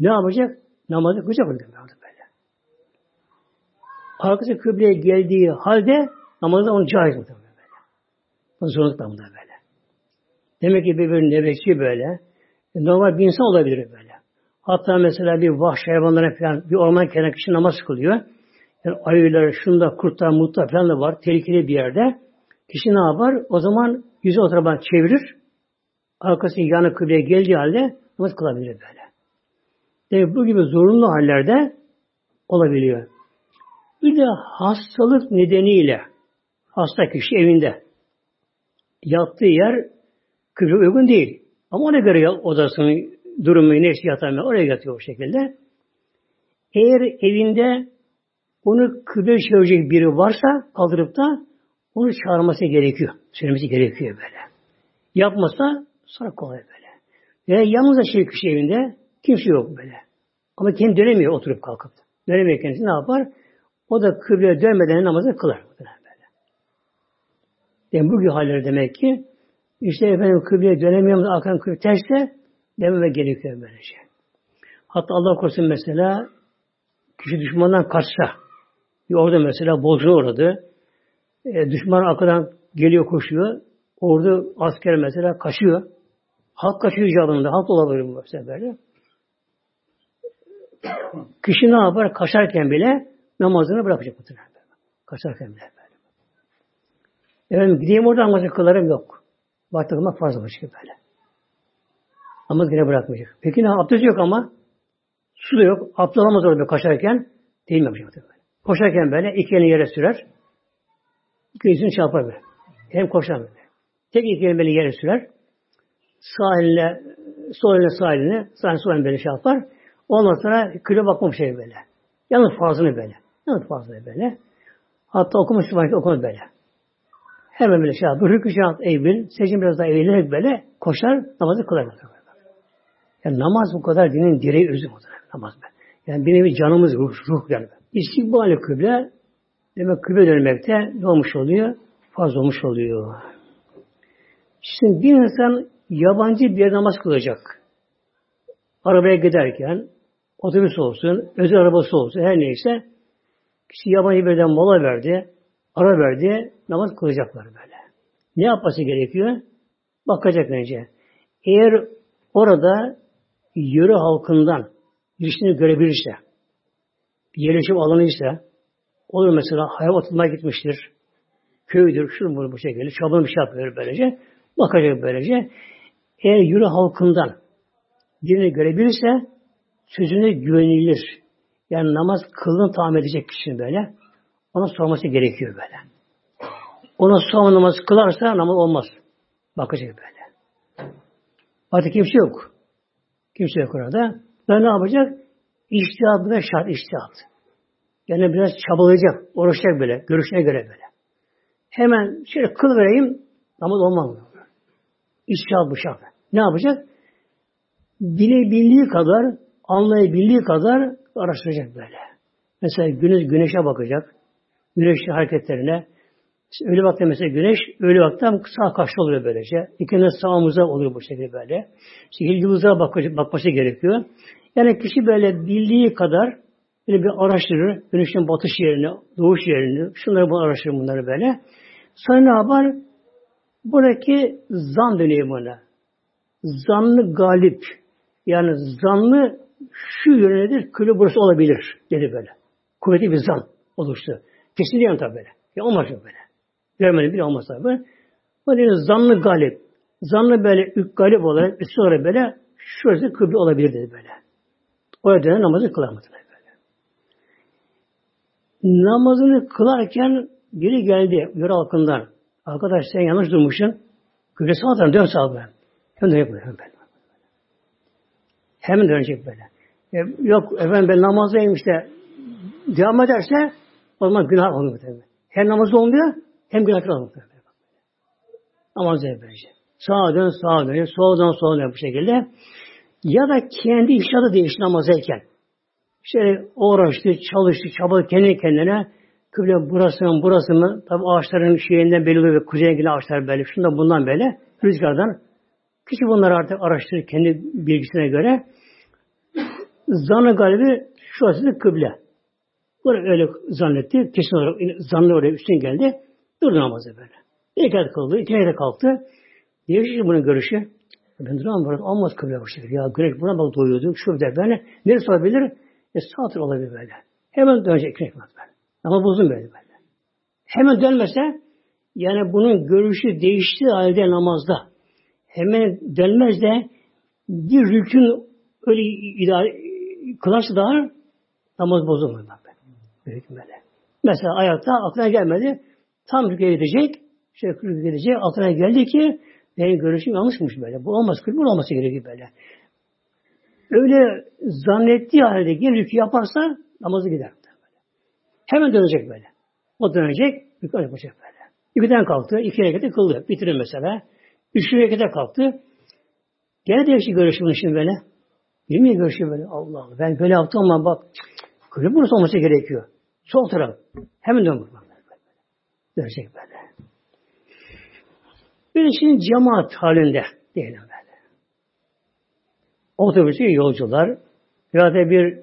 Ne yapacak? Namazı kılacak orada böyle. Arkası kıbleye geldiği halde namazda onu caiz mı böyle. Bu zorluk da böyle. Demek ki bir, bir nöbetçi böyle. E, normal bir insan olabilir böyle. Hatta mesela bir vahşi hayvanlara falan bir orman kenarı kişi namaz kılıyor. Yani ayılar, şunda, kurtlar, mutlar falan da var. Tehlikeli bir yerde. Kişi ne yapar? O zaman yüzü o çevirir. Arkası yanı kıbleye geldiği halde namaz kılabilir böyle. Demek bu gibi zorunlu hallerde olabiliyor. Bir de hastalık nedeniyle hasta kişi evinde yattığı yer kıble uygun değil. Ama ona göre odasının durumu neyse yatamıyor. Oraya yatıyor bu şekilde. Eğer evinde onu kıble çevirecek biri varsa kaldırıp da onu çağırması gerekiyor. Söylemesi gerekiyor böyle. Yapmasa sonra kolay böyle. Veya yalnız yaşıyor kişi evinde kimse yok böyle. Ama kendi dönemiyor oturup kalkıp. Dönemiyor kendisi ne yapar? O da kıbleye dönmeden namazı kılar. Böyle. Yani bu gibi halleri demek ki işte efendim kıbleye dönemiyorum da arkadan kıble terse dememe gerekiyor böylece. Hatta Allah korusun mesela kişi düşmandan kaçsa orada mesela bozuna uğradı. E, düşman arkadan geliyor koşuyor. Orada asker mesela kaçıyor. Halk kaçıyor icabında. Halk olabilir bu mesela böyle. Kişi ne yapar? Kaçarken bile namazını bırakacak bu Kaçarken bile. Efendim gideyim orada namazı kılarım yok. Vakti kılmak farz olacak böyle. Namaz yine bırakmayacak. Peki ne abdest yok ama su da yok. Abdest alamaz orada kaçarken değil mi yapacak böyle. Koşarken böyle iki elini yere sürer. İki yüzünü çarpar böyle. Hem koşar böyle. Tek iki elini böyle yere sürer. Sağ eline, sol eline sağ eline, sağ eline sol eline böyle şey yapar. Ondan sonra küle bakma şey böyle. Yalnız fazlını böyle. Yalnız fazlını böyle. Hatta okumuş var okumaz böyle. Hemen böyle şey yapar. Rükü şahat eğil, secin biraz daha eğilerek böyle koşar, namazı kılar. Yani namaz bu kadar dinin direği özü bu namaz be. Yani bir nevi canımız ruh, ruh yani. İstikbali kıble demek kıble dönmekte ne olmuş oluyor? Fazla olmuş oluyor. Şimdi bir insan yabancı bir namaz kılacak. Arabaya giderken otobüs olsun, özel arabası olsun, her neyse kişi yabancı birden mola verdi, ara verdi, namaz kılacaklar böyle. Ne yapması gerekiyor? Bakacak önce. Eğer orada yöre halkından girişini görebilirse, yerleşim alanı ise, olur mesela hayvan gitmiştir, köydür, şunu bunu bu şekilde, çabanın bir şey yapıyor böylece, bakacak böylece. Eğer yürü halkından birini görebilirse, sözüne güvenilir. Yani namaz kılını tahmin edecek kişinin böyle. Ona sorması gerekiyor böyle. Ona sonra namaz kılarsa namaz olmaz. Bakacak böyle. Artık kimse yok. Kimse yok orada. Ben ne yapacak? İştihat ve şart iştihat. Yani biraz çabalayacak, uğraşacak böyle, görüşüne göre böyle. Hemen şöyle kıl vereyim, namaz olmaz? İştihat bu şart. Ne yapacak? Bilebildiği kadar, anlayabildiği kadar araştıracak böyle. Mesela güneş güneşe bakacak. Güneşin hareketlerine. Öyle vakti mesela güneş, öyle vakti sağ karşı oluyor böylece. İkinde sağımıza oluyor bu şekilde böyle. İşte yıldıza bakması, bakması gerekiyor. Yani kişi böyle bildiği kadar böyle bir araştırır. Güneşin batış yerini, doğuş yerini, şunları bunu araştırır bunları böyle. Sonra ne yapar? Buradaki zan dönüyor buna. Zanlı galip. Yani zanlı şu yönedir, külü burası olabilir dedi böyle. Kuvvetli bir zan oluştu. Kesin diyemem tabi böyle. Ya olmaz böyle. Görmedim bile olmaz tabi. Dedi zanlı galip. Zanlı böyle ük galip olarak üstü olarak böyle şurası kıble olabilir dedi böyle. O yüzden namazı kılamadı böyle. Namazını kılarken biri geldi yöre halkından. Arkadaş sen yanlış durmuşsun. Kıble sağdan dön sağa ben. Hemen dönecek böyle. Hemen dönecek böyle. E, yok efendim ben namazdayım işte devam ederse o zaman günah olur tabii. Hem namazda olmuyor hem günah olur tabii. Namazda böylece. Sağa dön, sağa dön, soldan sola dön bu şekilde. Ya da kendi işadı değişti namazdayken. İşte uğraştı, çalıştı, çabaladı kendi kendine. Kıble burası mı, burası mı? Tabi ağaçların şeyinden belli oluyor. Kuzeye giden ağaçlar belli. Şundan bundan böyle. Rüzgardan. Kişi bunları artık araştırır kendi bilgisine göre. Zanı galibi şu aslında kıble. Böyle öyle zannetti. Kesin olarak zanlı oraya üstün geldi. Durdu namazı böyle. İlk rekat kıldı. İki rekat kalktı. Değişti bunun görüşü. Ben duramam burada. Olmaz kıble bu şekilde. Ya güneş buna bak doyuyordu. Şu der böyle. Neresi olabilir? E sağ olabilir böyle. Hemen dönecek iki rekat böyle. Ama bozun böyle böyle. Hemen dönmese yani bunun görüşü değiştiği halde namazda hemen dönmez de bir rükün öyle idare, kılarsa daha namaz bozulmuyor. Böyle. böyle. Mesela ayakta aklına gelmedi. Tam rüküye gidecek. Şöyle rüküye gidecek. Aklına geldi ki benim görüşüm yanlışmış böyle. Bu olmaz. Kırmızı olması gerekiyor böyle. Öyle zannettiği halde yine rükü yaparsa namazı gider. Böyle. Hemen dönecek böyle. O dönecek, rükü yapacak böyle. İkiden kalktı, iki rekete kıldı. Bitirin mesela. Üçüncü rekete kalktı. Gene değişik görüşüm şimdi böyle. Yemin görüşüyor böyle. Allah. Ben böyle yaptım ama bak kıble burası olması gerekiyor. Sol taraf. Hemen dön buradan. Dönecek böyle. Bir şimdi cemaat halinde diyelim böyle. Otobüsü yolcular veya da bir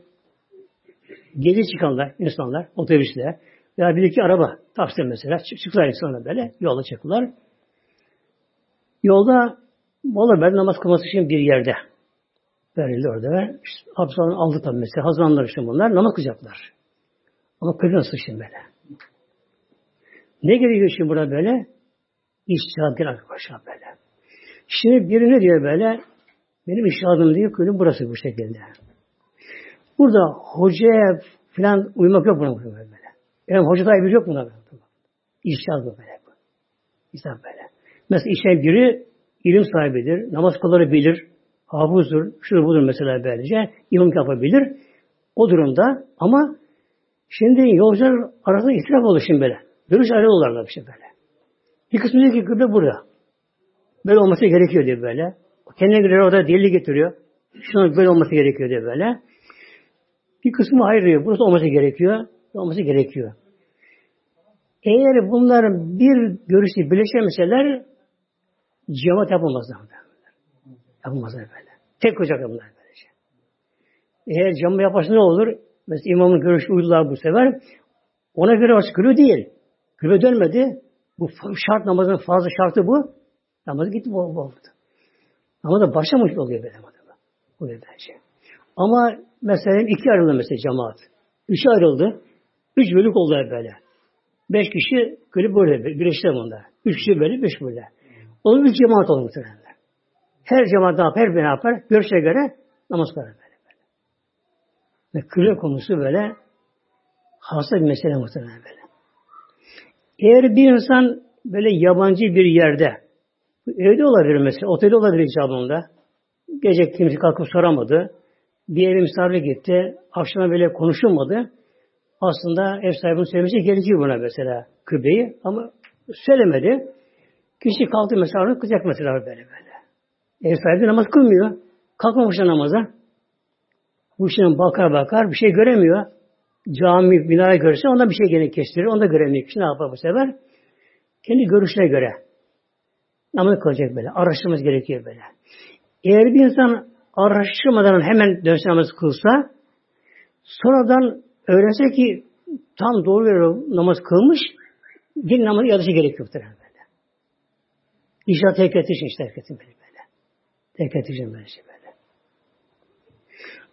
gezi çıkanlar, insanlar, otobüsler veya bir iki araba, taksi mesela, çıktılar insanlar böyle, yolda çıktılar. Yolda mola ben namaz kılması için bir yerde verildi orada işte, hapishane aldı tabi mesela. Hazırlanlar işte bunlar. Namaz kılacaklar. Ama kılıyor nasıl şimdi böyle? Ne gerekiyor şimdi burada böyle? İştihad değil arkadaşlar böyle. Şimdi biri ne diyor böyle? Benim iştihadım diyor, kılım burası bu şekilde. Burada hocaya falan uymak yok buna böyle. Yani hoca da yok buna böyle. İştihad bu böyle. İştihad böyle. Mesela işe biri ilim sahibidir, namaz kıları bilir, hafızdır, şudur budur mesela böylece imam yapabilir. O durumda ama şimdi yolcular arasında itiraf olur şimdi böyle. Görüş ayrı olurlar bir şey böyle. Bir kısmı diyor ki kıble burada. Böyle olması gerekiyor diye böyle. Kendine göre orada delil getiriyor. Şunun böyle olması gerekiyor diye böyle. Bir kısmı ayırıyor. Burası olması gerekiyor. Olması gerekiyor. Eğer bunların bir görüşü birleşemeseler cemaat yapılmaz. Yapılmaz böyle. Tek ocak bunlar böylece. Eğer cama yaparsa ne olur? Mesela imamın görüşü uydular bu sefer. Ona göre orası kıble değil. Kıble dönmedi. Bu şart namazın fazla şartı bu. Namazı gitti bu oldu. Ama da başlamış oluyor böyle. Oluyor bence. Ama mesela iki ayrıldı mesela cemaat. Üçe ayrıldı. Üç bölük oldu böyle. Beş kişi böyle böyle birleştiler bunlar. Üç kişi böyle, beş böyle. O üç cemaat oldu muhtemelen. Her cemaat ne yapar, her ne yapar? Görüşe göre namaz kılar böyle. böyle. Ve kıble konusu böyle hasta bir mesele muhtemelen böyle. Eğer bir insan böyle yabancı bir yerde, evde olabilir mesela, otelde olabilir icabında, gece kimse kalkıp soramadı, bir eve misafir gitti, akşama böyle konuşulmadı, aslında ev sahibinin söylemesi gerekiyor buna mesela kıbleyi ama söylemedi. Kişi kalktı mesela kızacak mesela böyle böyle. Ev sahibi namaz kılmıyor. Kalkmamış namaza. Bu işine bakar bakar bir şey göremiyor. Cami, binaya görse onda bir şey gene kestirir. Onda göremiyor. Kişi ne yapar bu sefer? Kendi görüşüne göre. Namaz kılacak böyle. Araştırması gerekiyor böyle. Eğer bir insan araştırmadan hemen dönse namaz kılsa sonradan öğrense ki tam doğru bir namaz kılmış din namazı yadışı gerekiyor böyle. İnşallah tek etişin işte herkesin böyle böyle. Tek etişin böyle.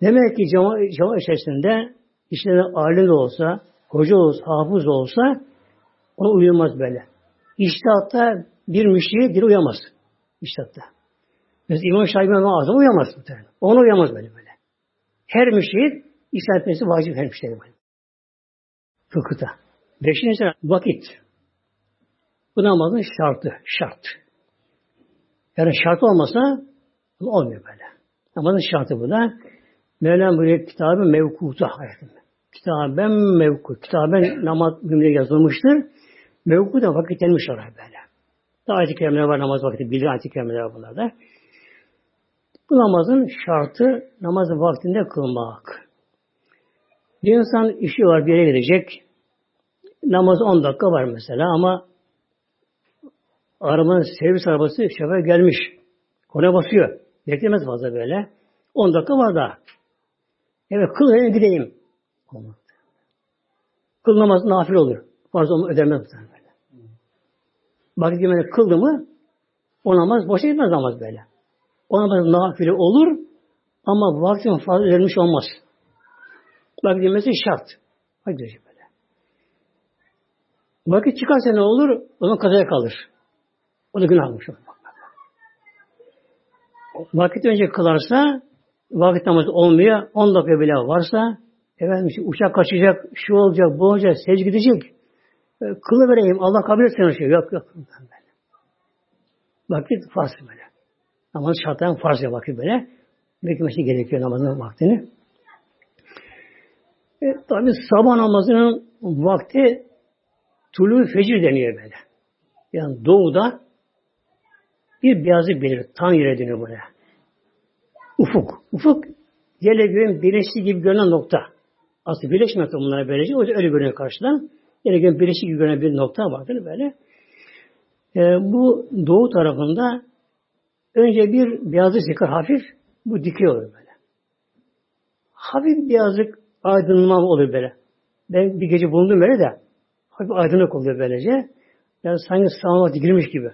Demek ki cama, cama içerisinde işte alim de olsa, hoca olsa, hafız olsa ona uyulmaz böyle. İşte hatta bir müşriye dil uyamaz. İşte hatta. Mesela İmam Şahibi Azam uyamaz. Ona uyamaz böyle böyle. Her müşrik İslam etmesi vacip her müşrik böyle. Fıkıhta. Beşinci vakit. Bu namazın şartı. Şart. Yani şart olmasa olmuyor böyle. Namazın şartı bu da. Mevlam böyle kitabı mevkuta ayetinde. Kitaben mevku. Kitaben namaz cümle yazılmıştır. Mevku da vakitlenmiş olarak böyle. Daha ayet-i var namaz vakti. Bilir ayet-i kerimeler var bunlarda. Bu namazın şartı namazı vaktinde kılmak. Bir insan işi var bir yere gidecek. Namaz 10 dakika var mesela ama arabanın servis arabası şoför gelmiş. Kona basıyor. Beklemez fazla böyle. 10 dakika var daha. Evet kıl öyle gideyim. Olmaz. Kıl namaz nafil olur. Farz onu ödemez böyle. Vakit girmeden kıldı mı o namaz boşa gitmez namaz böyle. O namaz nafile olur ama vaktin fazla verilmiş olmaz. Vakit girmesi şart. Hadi böyle. Vakit çıkarsa ne olur? O zaman kazaya kalır. O da günah olmuş. Vakit önce kılarsa vakit namazı olmuyor. 10 dakika bile varsa efendim işte uçak kaçacak, şu olacak, bu olacak, secde gidecek. E, kılı vereyim, Allah kabul etsin o şey. Yok yok. Vakit farz böyle. Namaz şartlarından farz ya vakit böyle. Beklemesi gerekiyor namazın vaktini. E, tabi sabah namazının vakti Tulu fecir deniyor böyle. Yani doğuda bir beyazlık belir. Tam yere deniyor buraya. Ufuk. Ufuk yerle göğün birleştiği gibi görünen nokta. Aslında birleşmiyor bunlara böylece. O öyle görünüyor karşıdan. Yerle göğün birleştiği gibi görünen bir nokta vardır böyle. Ee, bu doğu tarafında önce bir beyazlık çıkar hafif. Bu dikey olur böyle. Hafif beyazlık aydınlanma olur böyle. Ben bir gece bulundum böyle de hafif aydınlık oluyor böylece. Yani sanki sağlığa girmiş gibi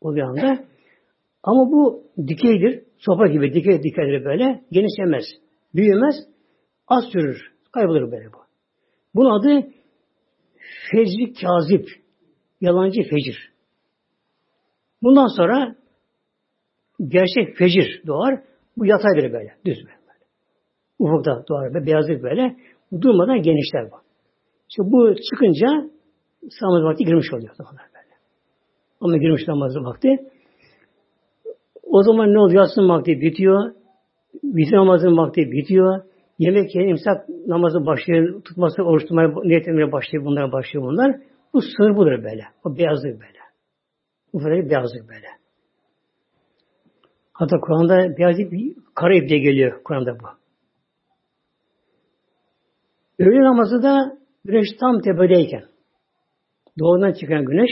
oluyor anda. Ama bu dikeydir. Sopa gibi dikey dikeydir böyle. Genişlemez. Büyümez. Az sürür. Kaybolur böyle bu. Bunun adı fecri kazip. Yalancı fecir. Bundan sonra gerçek fecir doğar. Bu yataydır böyle. Düz böyle. Ufukta doğar. Böyle, beyazlık böyle. Durmadan genişler bu. İşte bu çıkınca namaz vakti girmiş oluyor. Böyle. Ama girmiş namaz vakti. O zaman ne oluyor? Yatsın vakti bitiyor. Bitir namazın vakti bitiyor. Yemek yiyen imsak namazı başlıyor. Tutması, oruç tutmaya, niyet etmeye başlıyor. Bunlara başlıyor bunlar. Bu sır budur böyle. O beyazlık böyle. Bu böyle beyazlık böyle. Hatta Kur'an'da beyazlık bir kara ip diye geliyor Kur'an'da bu. Öğle namazı da güneş tam tepedeyken doğudan çıkan güneş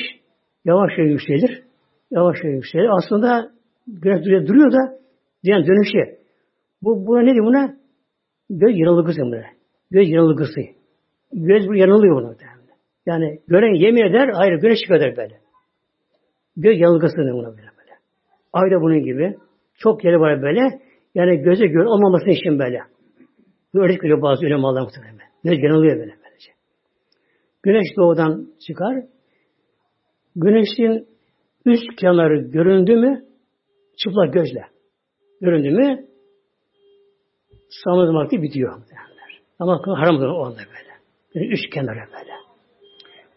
yavaş yavaş yükselir. Yavaş yavaş yükselir. Aslında güneş duruyor, duruyor da yani dönüşü. Bu, buna ne diyor buna? Göz yanılgısı böyle. Göz yanılgısı. Göz yanılıyor buna. Yani gören yemin eder, hayır güneş çıkıyor der böyle. Göz yanılgısı buna böyle. böyle. Ayda bunun gibi. Çok yeri var böyle. Yani göze gör olmaması için böyle. Öyle görüyor bazı ulemalar muhtemelen. Göz yanılıyor böyle böylece. Güneş doğudan çıkar. Güneşin üst kenarı göründü mü çıplak gözle göründü mü sağlamak vakti bitiyor. Ama haramdır o anda böyle. Yani üç kenara böyle.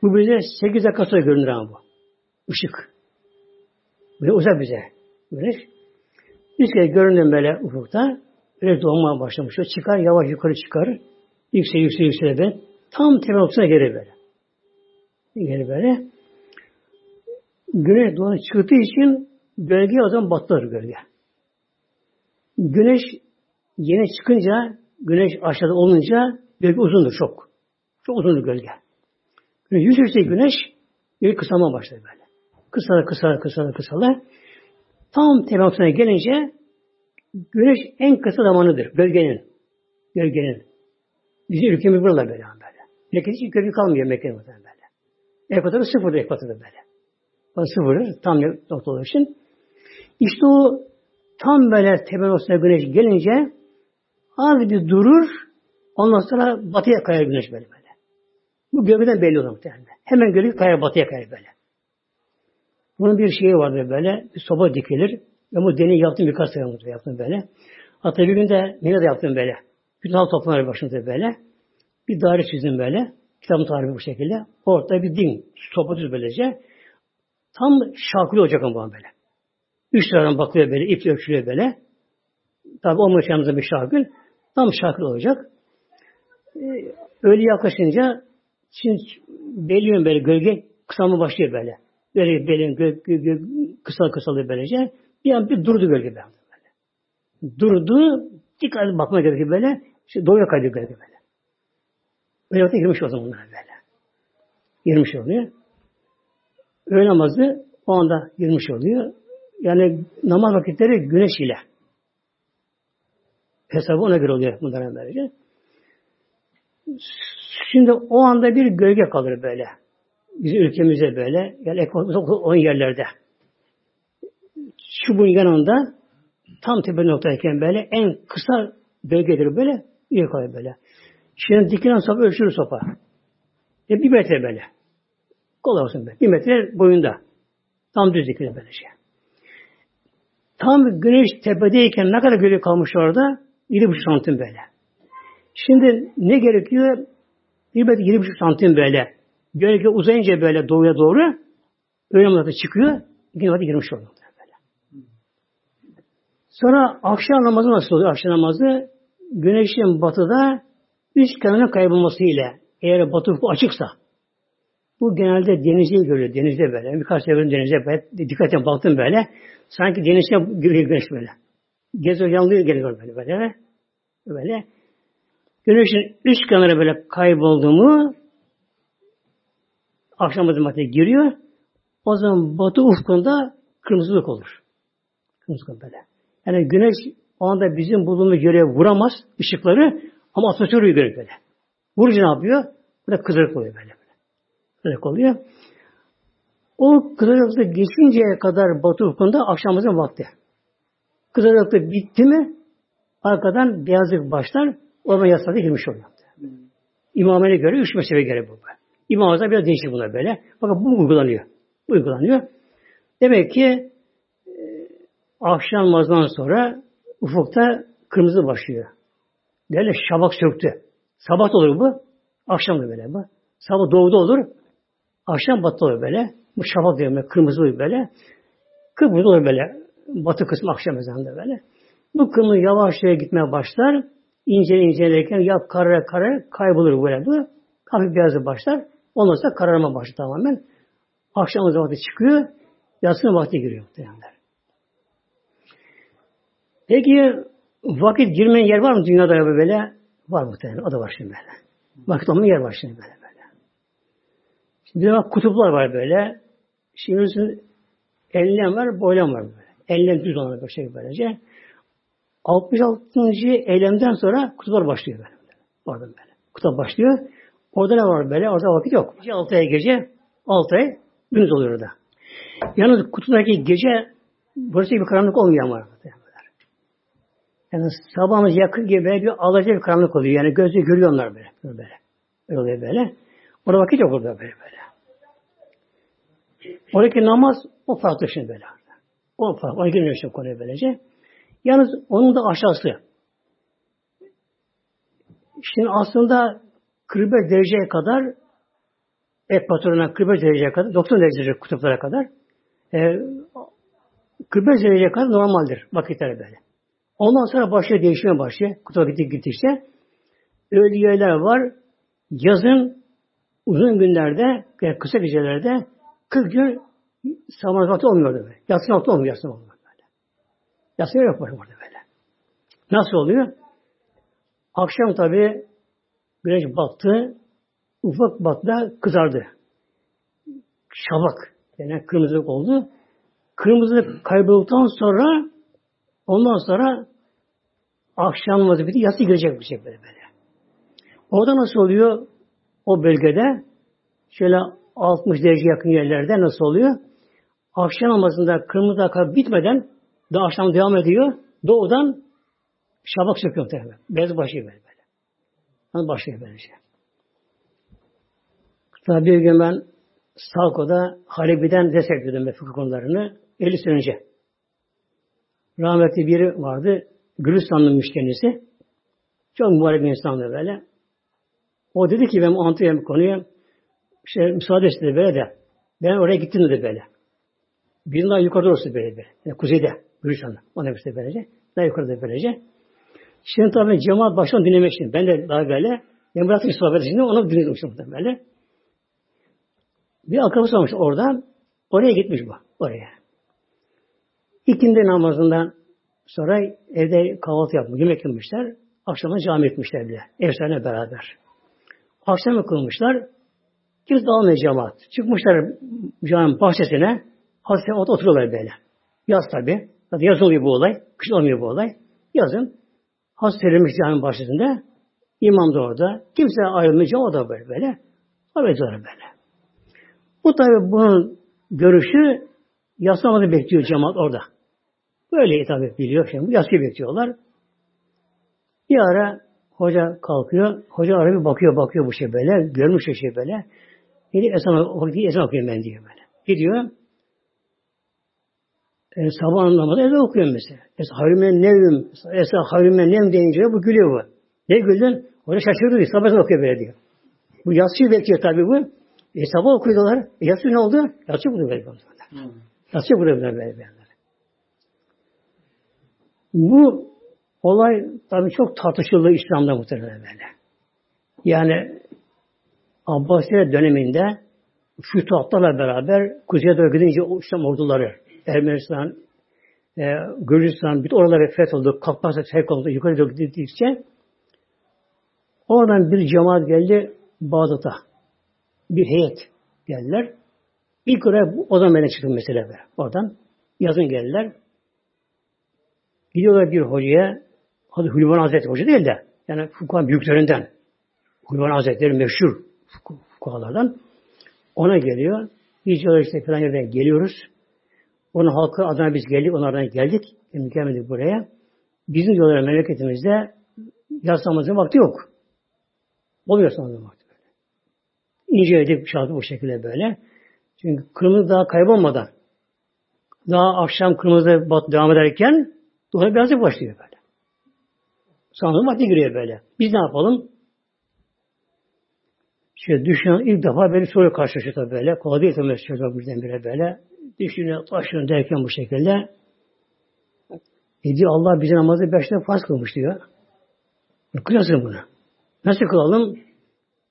Bu bize sekiz dakika sonra görünür ama bu. Işık. Böyle uzak bize. Güneş. Üç kere göründü böyle ufukta. Böyle doğmaya başlamış. O çıkar yavaş yukarı çıkar. Yüksel yüksel yüksel böyle. Tam temel noktasına geri böyle. Geri böyle. Güneş doğru çıktığı için gölge o zaman batılır gölge. Güneş yeni çıkınca, güneş aşağıda olunca gölge uzundur çok. Çok uzundur gölge. Güneş yüz yüksek güneş gölge kısalma başladı böyle. Kısalar, kısalar, kısalar, kısalar. Tam temasına gelince güneş en kısa zamanıdır gölgenin. Gölgenin. Bizim ülkemiz burada böyle. böyle. Mekke'de hiç gölge kalmıyor Mekke'de böyle. Ekvatorda sıfırdır ekvatorda böyle. O sıfırdır. Tam nokta olduğu için. İşte o tam böyle tepenosuna güneş gelince az bir durur ondan sonra batıya kayar güneş böyle böyle. Bu gölgeden belli olur muhtemelen. Hemen gölge kayar batıya kayar böyle. Bunun bir şeyi vardır böyle. Bir soba dikilir. Ben bu deney yaptım birkaç sene yaptım böyle. Hatta bir gün de Mine'de yaptım böyle. Bütün halk toplanır başında böyle. Bir daire çizdim böyle. Kitabın tarifi bu şekilde. Ortada bir din. Sopa düz böylece. Tam şarkılı olacak ama böyle. Üç taraftan bakıyor böyle, ip ölçülüyor böyle. Tabi olmuş yanımızda bir şarkıl. Tam şarkıl olacak. Ee, öyle yaklaşınca şimdi belli böyle gölge kısalma başlıyor böyle. Böyle belin gö, gö, gö, kısa kısalıyor böylece. Bir an bir durdu gölge böyle. Durdu. Dikkat bakmaya gerekiyor böyle. İşte doğuya kaydı gölge böyle. Öyle vakti girmiş o zaman böyle. Girmiş oluyor. Öğle namazı o anda girmiş oluyor. Yani namaz vakitleri güneş ile. Hesabı ona göre oluyor bunların böylece. Şimdi o anda bir gölge kalır böyle. Bizim ülkemizde böyle. Yani on yerlerde. Şu bunun yanında tam tepe noktayken böyle en kısa bölgedir böyle. Bir kalır böyle. Şimdi dikilen sopa ölçülür sopa. E bir metre böyle. Kolay olsun böyle. Bir metre boyunda. Tam düz dikilir böyle şey. Tam güneş tepedeyken ne kadar gölge kalmış orada? 7,5 santim böyle. Şimdi ne gerekiyor? Metre 7,5 santim böyle. Gölge uzayınca böyle doğuya doğru öğle çıkıyor. İkinci vakti girmiş oluyor. Böyle. Sonra akşam namazı nasıl oluyor? Akşam namazı güneşin batıda üst kenarına kaybolması ile eğer batı açıksa bu genelde denizde görüyor. Denizde böyle. Birkaç sefer denizde böyle. Dikkatle baktım böyle. Sanki denizde görüyor güneş böyle. Geziyor yanlıyor geliyor böyle böyle. Böyle. Güneşin üst kenarı böyle kayboldu mu akşam madde giriyor. O zaman batı ufkunda kırmızılık olur. Kırmızılık böyle. Yani güneş o anda bizim bulunduğumuz yere vuramaz ışıkları ama atmosferi görüyor böyle. Vurunca ne yapıyor? Burada kızarık oluyor böyle. Kızarık oluyor. O kızarıklığı geçinceye kadar batı ufkunda akşamımızın vakti. Kızarıklığı bitti mi arkadan beyazlık başlar. O zaman yasada girmiş oluyor. Hmm. İmamene göre üç mesele göre bu. İmamımızda biraz değişik bunlar böyle. Bakın bu uygulanıyor. Bu uygulanıyor. Demek ki e, akşam namazından sonra ufukta kırmızı başlıyor. Böyle şabak söktü. Sabah olur bu. Akşam da böyle bu. Sabah doğuda olur. Akşam batı olur böyle. Bu şafak diyor böyle, kırmızı oluyor böyle. Kıpkırmızı olur böyle. Batı kısmı akşam ezanında böyle. Bu kırmızı yavaşça gitmeye başlar. İnce incelerken ya karar karar kaybolur böyle bu. Hafif beyazı başlar. Ondan sonra kararma başlar tamamen. Akşam vakti çıkıyor. Yatsının vakti giriyor muhtemelenler. Peki vakit girmeyen yer var mı dünyada ya böyle? Var muhtemelen. O da var şimdi böyle. Vakit olmayan yer var şimdi böyle. böyle. Şimdi de kutuplar var böyle. Şimdi enlem var, boylam var böyle. Enlem düz olan bir şey böylece. 66. eylemden sonra kutuplar başlıyor böyle. Orada böyle. Kutup başlıyor. Orada ne var böyle? Orada vakit yok. Gece 6 ay gece, 6 ay gündüz oluyor orada. Yalnız kutudaki gece burası bir karanlık olmuyor ama. Yani sabahımız yakın gibi böyle bir alaca bir karanlık oluyor. Yani gözle görüyorlar böyle. Böyle. Böyle oluyor böyle. Orada vakit yok orada böyle böyle. Oradaki namaz o farklı şimdi böyle. O farklı. Ona girmiyor şimdi konuya böylece. Yalnız onun da aşağısı. Şimdi aslında 45 dereceye kadar ekvatoruna 45 dereceye kadar 90 derece kutuplara kadar e, 45 dereceye kadar normaldir vakitler böyle. Ondan sonra başlıyor değişmeye başlıyor. Kutuba gitti gitti işte. Öyle yerler var. Yazın uzun günlerde kısa gecelerde 40 gün sabah vakti olmuyordu böyle. Yatsı vakti olmuyor yatsı olmuyor böyle. Yatsı yok burada böyle. Nasıl oluyor? Akşam tabi güneş battı, ufak battı, kızardı. Şabak, yani kırmızılık oldu. Kırmızılık kaybolduktan sonra ondan sonra akşam vazifeti yatsı girecek bir şey böyle böyle. Orada nasıl oluyor? O bölgede şöyle 60 derece yakın yerlerde nasıl oluyor? Akşam namazında kırmızı akar bitmeden daha akşam devam ediyor. Doğudan şabak söküyor tabi. Bez başlıyor böyle böyle. Yani başlıyor böylece. Tabi bir gün ben Salko'da Halebi'den destekliyordum ben fıkıh konularını. 50 sene önce. Rahmetli biri vardı. Gülistanlı'mış kendisi. Çok mübarek bir insandı böyle. O dedi ki ben anlatıyorum konuyu. İşte müsaade istedi böyle de. Ben oraya gittim dedi böyle. Bir daha yukarıda olsun böyle böyle. Yani kuzeyde. Gülistan'da. O de böylece. Daha yukarıda böylece. Şimdi tabii cemaat baştan dinlemek için. Ben de daha böyle. Ben bıraktım sohbet şimdi onu dinledim işte böyle. Bir akrabası olmuş orada. Oraya gitmiş bu. Oraya. İkindi namazından sonra evde kahvaltı yapmış. Yemek yemişler. Akşama cami etmişler bile. Efsane beraber. Akşam kılmışlar. Kimse dağılmıyor cemaat. Çıkmışlar cami bahçesine. Hazreti oturuyorlar böyle. Yaz tabi. Zaten yaz oluyor bu olay. Kış olmuyor bu olay. Yazın. Hazreti verilmiş cami bahçesinde. İmam da orada. Kimse ayrılmayacak o da böyle böyle. Haber böyle. Bu tabi bunun görüşü yaslamanı bekliyor cemaat orada. Böyle tabi biliyor şimdi. Yasayı bekliyorlar. Bir ara hoca kalkıyor. Hoca ara bakıyor bakıyor bu şey böyle. Görmüş bir şey böyle. Dedi ezan, ezan okuyayım ben diyor böyle. Gidiyor. E, sabah namazı ezan okuyorum mesela. Es hayrümen nevim. Es hayrümen nevim deyince bu gülüyor bu. Ne güldün? Hoca şaşırdı diyor. Sabah okuyor böyle diyor. Bu yatsıyı bekliyor tabi bu. E sabah okuyorlar. E yatsı ne oldu? Yatsı bunu böyle. Hmm. Yatsı bunu böyle böyle. Bu olay tabi çok tartışıldı İslam'da muhtemelen böyle. Yani Abbasiye döneminde fütuhatlarla beraber kuzeye doğru gidince İslam orduları Ermenistan, e, Gürcistan, bütün oraları fetholdu, Kafkasya feth oldu, yukarı doğru gidildikçe oradan bir cemaat geldi Bağdat'a. Bir heyet geldiler. İlk oraya o zaman ben çıktım mesela böyle. Oradan yazın geldiler. Gidiyorlar bir hocaya, adı Hülvan Hazretleri hoca değil de, yani fukuhan büyüklerinden, Hülvan Hazretleri meşhur fukuhalardan, ona geliyor. Diyorlar işte falan yerden geliyoruz. Onun halkı adına biz geldik, onlardan geldik. Şimdi gelmedik buraya. Bizim diyorlar memleketimizde yaslamazın vakti yok. Oluyor yaslamazın vakti böyle. İnceledik şartı bu şekilde böyle. Çünkü kırmızı daha kaybolmadan daha akşam kırmızı bat devam ederken Dolayı birazcık başlıyor böyle. Sanırım vakti giriyor böyle. Biz ne yapalım? İşte düşünen ilk defa beni soruyor karşılaşıyor tabii böyle. Kolay değil tabii çocuk birdenbire böyle. Düşünüyor, taşıyor derken bu şekilde. E diyor Allah bize namazı beşte farz kılmış diyor. Kıyasın bunu. Nasıl kılalım?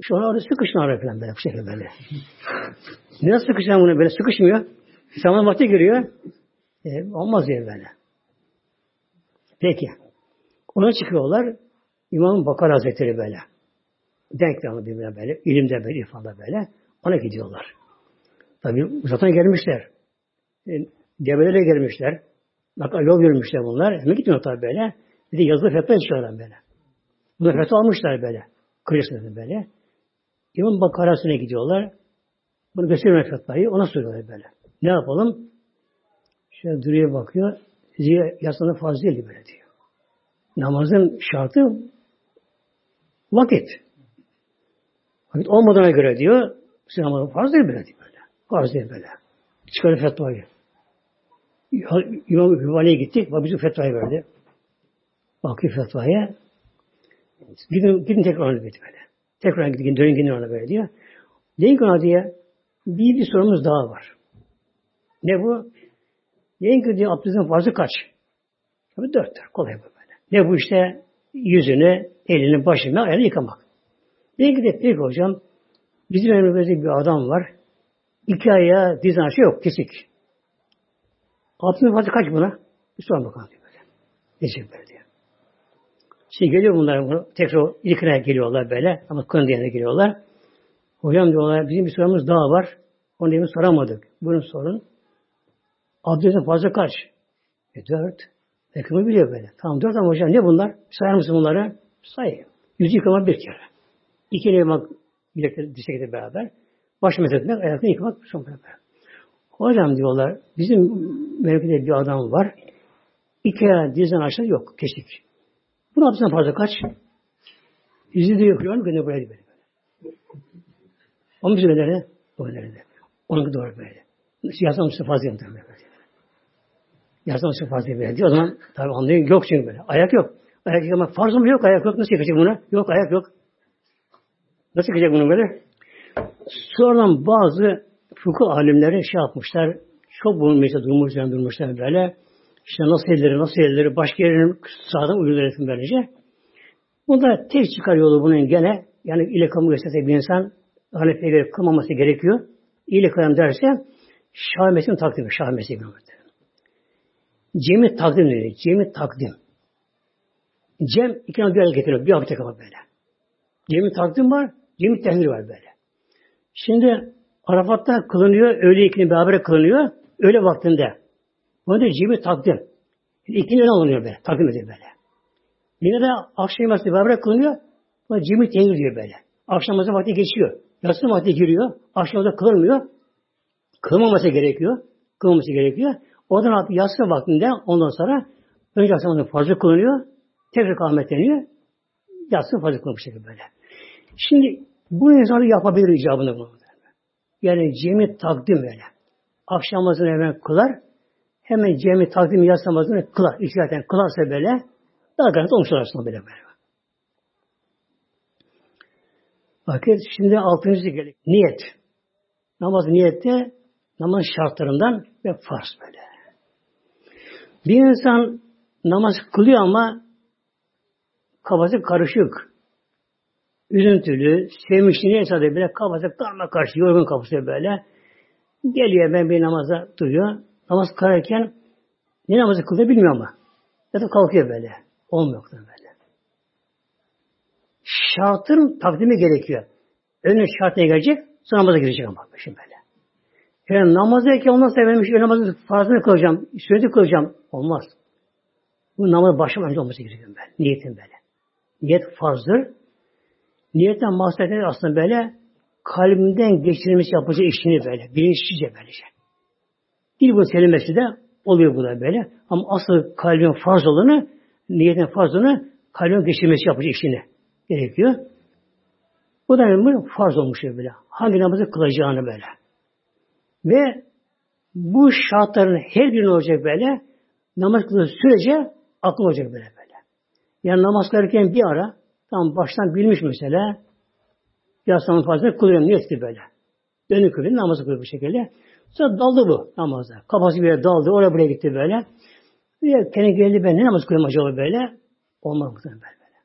Şu an orada sıkışın araya falan böyle bu şekilde böyle. Nasıl sıkışan bunu böyle sıkışmıyor. Zaman vakti giriyor. E, olmaz diye böyle. Peki. Ona çıkıyorlar. İmam Bakar Hazretleri böyle. Denklemde birbirine böyle. ilimde böyle, ifade böyle. Ona gidiyorlar. Tabi zaten gelmişler. E, Gebelere gelmişler. Bak yol görmüşler bunlar. Hemen gitmiyor tabi böyle. Bir de yazılı fetva içiyorlar böyle. Bunu fetva almışlar böyle. Kırıyorsunuz böyle. İmam Bakarası'na gidiyorlar. Bunu gösteriyor fetvayı. Ona soruyorlar böyle. Ne yapalım? Şöyle duruyor bakıyor. Ziya yaslanı fazla değil böyle diyor. Namazın şartı vakit. Vakit olmadığına göre diyor, namazın farz değil böyle diyor böyle. Farz değil böyle. Çıkarıyor fetvayı. İmam Hüvani'ye gittik. Bak bize fetvayı verdi. Bakıyor fetvaya. Gidin, gidin tekrar ona dedi böyle. Tekrar gidin, dönün gidin ona böyle diyor. Deyin ki ona diye bir, bir sorumuz daha var. Ne bu? Deyin ki diyor abdestin farzı kaç? Tabii dörttür. Kolay bu böyle. Ne bu işte yüzünü, elini, başını, ayağını yıkamak. Ki de peki hocam bizim elimizde bir adam var. İki ayağı diz aşı yok. Kesik. Abdestin farzı kaç buna? Bir sorun bakalım diyor böyle. Diyecek böyle diyor. Şimdi geliyor bunlar tekrar ilkine geliyorlar böyle ama konu diyene geliyorlar. Hocam diyorlar bizim bir sorumuz daha var. Onu demin soramadık. Buyurun sorun. Abdestin fazla kaç? E dört. Ekmeği biliyor böyle. Tamam dört ama hocam ne bunlar? Sayar mısın bunları? Say. Yüzü yıkamak bir kere. İki yıkamak bilekleri dirsekle beraber. Baş mesletmek, ayakını yıkamak son beraber. Hocam diyorlar, bizim mevkide bir adam var. İki ayağı dizden aşağı yok, kesik. Bunu abdestten fazla kaç? Yüzü de yok. Yani gönül buraya böyle. Onun bizim öneri, o öneride. Onun doğru böyle. Yazan Mustafa fazla yaptı. Yazan Mustafa fazla böyle. O zaman tabi anlayın yok çünkü böyle. Ayak yok. Ayak yıkamak farz mı yok? Ayak yok. Nasıl yıkacak bunu? Yok ayak yok. Nasıl yıkacak bunu böyle? Sonradan bazı fıkıh alimleri şey yapmışlar. Çok bulunmuşlar, durmuşlar, durmuşlar böyle. İşte nasıl elleri, nasıl elleri, başka yerinin sağdan uygun öğretim böylece. Bunda tek çıkar yolu bunun gene, yani ile kamu gösterse bir insan Hanefi'ye göre kılmaması gerekiyor. İyilik kılan derse Şah Mesih'in takdimi. Şah Mesih'in Cem'i takdim dedi. Cem'i takdim. Cem iki bir araya getiriyor. Bir hafta kadar böyle. Cem'i takdim var. Cem'i tehmir var böyle. Şimdi Arafat'ta kılınıyor. Öğle ikini beraber kılınıyor. Öğle vaktinde. Bu da cemi takdim. İkini öne alınıyor böyle. Takdim ediyor böyle. Yine de akşam namazı beraber kılınıyor. Bu cemi tehmir diyor böyle. Akşam namazı vakti geçiyor. Yatsı vakti giriyor. Akşam namazı kılınmıyor. Kılmaması gerekiyor. Kılmaması gerekiyor. Oradan artık yatsı vaktinde ondan sonra önce akşam fazla kılınıyor. Tekrar kâhmetleniyor. Yatsı fazla kılınmış şekilde böyle. Şimdi bu insanı yapabilir icabını bunu. Yani cemi takdim böyle. Akşam namazını hemen kılar. Hemen cemi takdim yatsı namazını kılar. Zaten kılarsa böyle daha garanti olmuş aslında böyle böyle. Bakın şimdi altıncı geliyor. Niyet. Namaz niyette namaz şartlarından ve farz böyle. Bir insan namaz kılıyor ama kafası karışık. Üzüntülü, sevinçli neyse de böyle kafası karma karşı, yorgun kafası böyle. Geliyor ben bir namaza duruyor. Namaz kılarken ne namazı kılıyor bilmiyor ama. Ya da kalkıyor böyle. Olmuyor böyle. Şartın takdimi gerekiyor. Önce şartına gelecek, sonra namaza girecek ama şimdi böyle. Yani namazdayken ondan sonra benim şu namazı farzını kılacağım, sünneti kılacağım. Olmaz. Bu namaz başlamadan önce olması gerekiyor böyle. Niyetin böyle. Niyet farzdır. Niyetten bahseder aslında böyle kalbimden geçirilmesi yapacağı işini böyle. Bilinçsizce böylece. Dil bu kelimesi de oluyor bu da böyle. Ama asıl kalbin farz olanı, niyetin farz olanı kalbin geçirmesi yapacağı işini gerekiyor. Bu da yani farz olmuş böyle. Hangi namazı kılacağını böyle. Ve bu şartların her birinin olacak böyle. Namaz kıldığı sürece akıl olacak böyle böyle. Yani namaz kılarken bir ara tam baştan bilmiş mesela yaslanın fazla kılıyorum niyetli böyle. Dönük kılıyor, namazı kılıyor bu şekilde. Sonra daldı bu namaza. Kafası bir yere daldı, oraya buraya gitti böyle. Bir kendi geldi ben ne namaz kılıyorum acaba böyle? Olmaz muhtemelen böyle.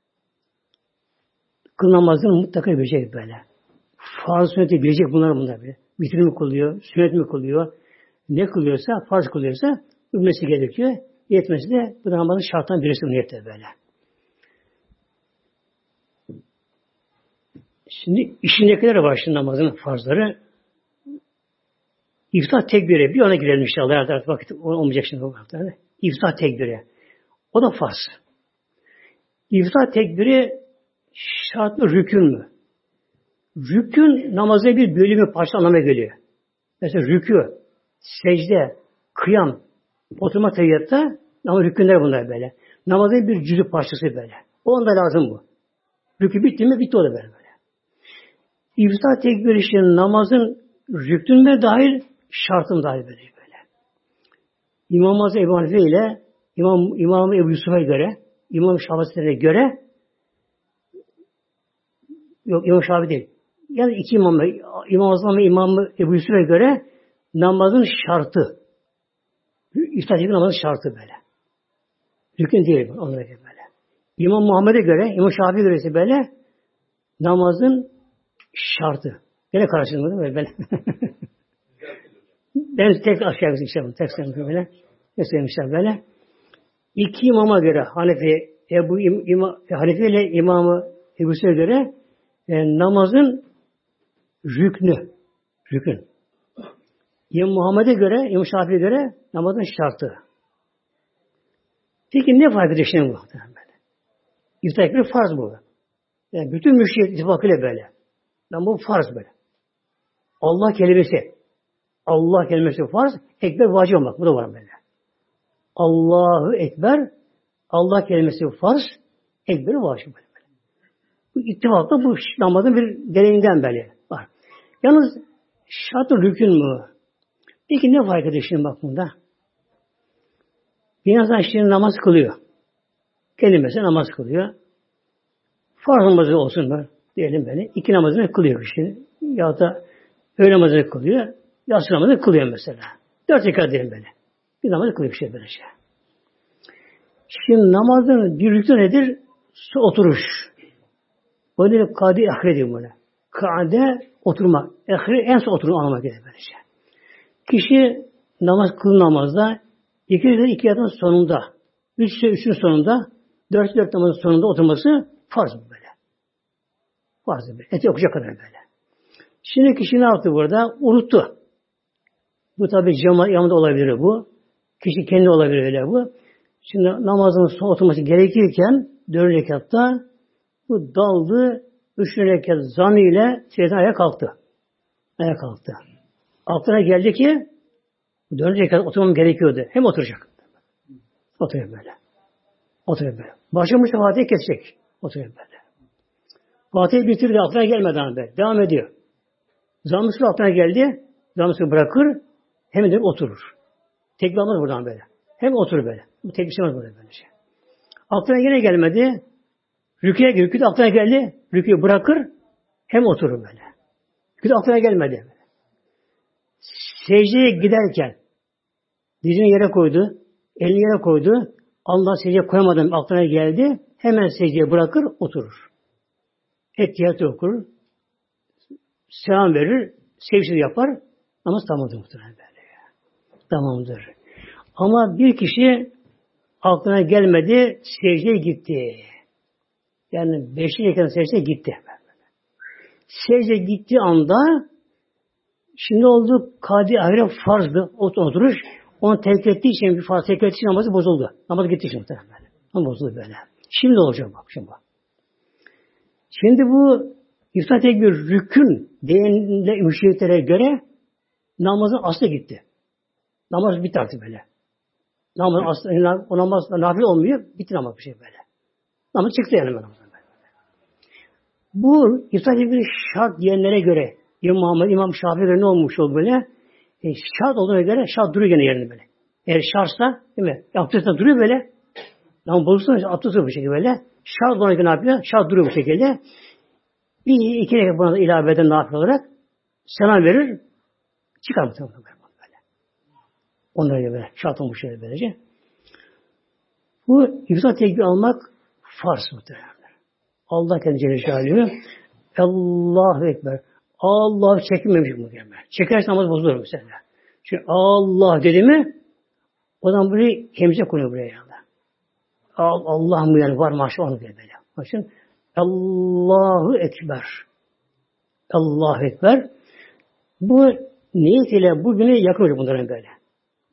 Kıl namazını mutlaka bilecek böyle. Farz sünneti bilecek bunlar bunlar böyle. Vitri mi kılıyor, sünnet mi kılıyor, ne kılıyorsa, farz kılıyorsa bilmesi gerekiyor. Yetmesi de bu namazın şarttan birisi niyette böyle. Şimdi işindekiler var şimdi namazın farzları. İftah tekbiri. Bir ona girelim inşallah. Artık vakit olmayacak şimdi. İftah tekbiri. O da farz. İftihar tekbiri şartlı rükün mü? Rükün namazı bir bölümü parça anlamına geliyor. Mesela rükü, secde, kıyam, oturma teyyatta ama rükünler bunlar böyle. Namazın bir cüzü parçası böyle. O anda lazım bu. Rükü bitti mi bitti o da böyle. Böyle. İftihar tekbiri işte namazın rüknüne dahil şartım dahil böyle. böyle. İmam Azam Ebu Hanife ile İmam, İmam Ebu Yusuf'a göre İmam Şafii'ne göre yok İmam Şafii değil. Yani iki imam, İmam Azam ve İmam Ebu Yusuf'a göre namazın şartı. İftar namazın şartı böyle. Rükün değil. Onlara göre böyle. İmam Muhammed'e göre, İmam Şafii'ye göre ise böyle namazın şartı. Gene karşılığında böyle. böyle. ben tek aşağı yukarı tek söyleyeyim böyle. Ne söylemişler böyle. İki imama göre Hanefi, Ebu İma, Hanefi ile imamı Ebu Süley'e göre e, namazın rüknü, rükün. İmam Muhammed'e göre, İmam Şafii'ye göre namazın şartı. Peki ne ediyor şimdi bu? İftar ekberi farz bu. Yani bütün müşriyet ittifakıyla böyle. Yani bu farz böyle. Allah kelimesi. Allah kelimesi farz. Ekber vacip olmak. Bu da var böyle. Allahu Ekber Allah kelimesi farz. Ekber vacip böyle. Bu ittifakla bu namazın bir gereğinden böyle var. Yalnız şart rükün mü? Peki ne fark ediyor şimdi bak bunda? Bir insan şimdi namaz kılıyor. Kelimesi namaz kılıyor. Farz namazı olsun da diyelim beni. İki namazını kılıyor kişi. Ya da öğle namazını kılıyor. Yatsı namazını kılıyor mesela. Dört rekat diyelim böyle. Bir namazı kılıyor kişi böylece. Şimdi namazın bir rükü nedir? Oturuş. Nedir? Kadi ahire diyor böyle. Kade oturma. Ahire en son oturma anlamına gelir böylece. Kişi namaz kıl namazda iki de iki yatın sonunda, üç üçün sonunda, dört dört namazın sonunda oturması farz Farz böyle. Eti okuyacak kadar böyle. Şimdi kişi ne yaptı burada? Unuttu. Bu tabi cemaat yanında olabilir bu. Kişi kendi olabilir öyle bu. Şimdi namazın son oturması gerekirken dört rekatta bu daldı, üç rekat zanı ile ayağa kalktı. Ayağa kalktı. Aklına geldi ki dört rekat oturmam gerekiyordu. Hem oturacak. Oturuyor böyle. Oturuyor böyle. Başlamış Fatih'i kesecek. Oturuyor böyle. Fatih'i bitirdi. Aklına gelmeden böyle. Devam ediyor. Zamlısı aklına geldi. Zamlısı bırakır. Hem de oturur. Tekbir buradan böyle. Hem oturur böyle. Bu tek bir şey böyle böylece. Aklına yine gelmedi. Rüküye rükü aklına geldi. Rüküyü bırakır. Hem oturur böyle. Rükü aklına gelmedi. Secdeye giderken dizini yere koydu. Elini yere koydu. Allah secdeye koyamadan aklına geldi. Hemen secdeye bırakır, oturur. Ettiyatı okur. Selam verir. Sevgisi yapar. Namaz tamamdır muhtemelen. Tamamdır. Ama bir kişi aklına gelmedi, secdeye gitti. Yani beşinci rekat secdeye gitti. Secde gittiği anda şimdi oldu kadi ahire farzdı oturuş. Onu terk ettiği için bir farz terk ettiği için namazı bozuldu. Namaz gitti şimdi. Namaz bozuldu böyle. Şimdi olacak bak şimdi bak. Şimdi bu iftar tekbir rükün değerinde müşriklere göre namazın aslı gitti. Namaz bitti artık böyle. Namaz aslında o namaz nafile olmuyor. Bitti namaz bir şey böyle. Namaz çıktı yani böyle. Bu iftar bir şart diyenlere göre İmam Muhammed, İmam Şafii'ye ne olmuş oldu böyle? E, şart olduğuna göre şart duruyor gene yerinde böyle. Eğer şartsa değil mi? Abdestte duruyor böyle. Ama bozulsa abdest bu şekilde böyle. Olduğuna göre ne yapıyor? Şart duruyor bu şekilde. Bir iki rekat buna da ilave eden nafile olarak selam verir. Çıkar mı? Onlara göre şart olmuş şeyler böylece. Bu iftar tekbir almak farz muhtemelen. Allah kendi Celle Celaluhu Allahu Ekber. Allah çekilmemiş muhtemelen. Çekerse namaz bozulur mesela. Çünkü Allah dedi mi o zaman burayı hemze konuyor buraya. Allah mı yani var maşallah onu diye böyle. Bakın Allahu Ekber. Allahu Ekber. Bu niyet ile bugüne yakın olacak bunların böyle.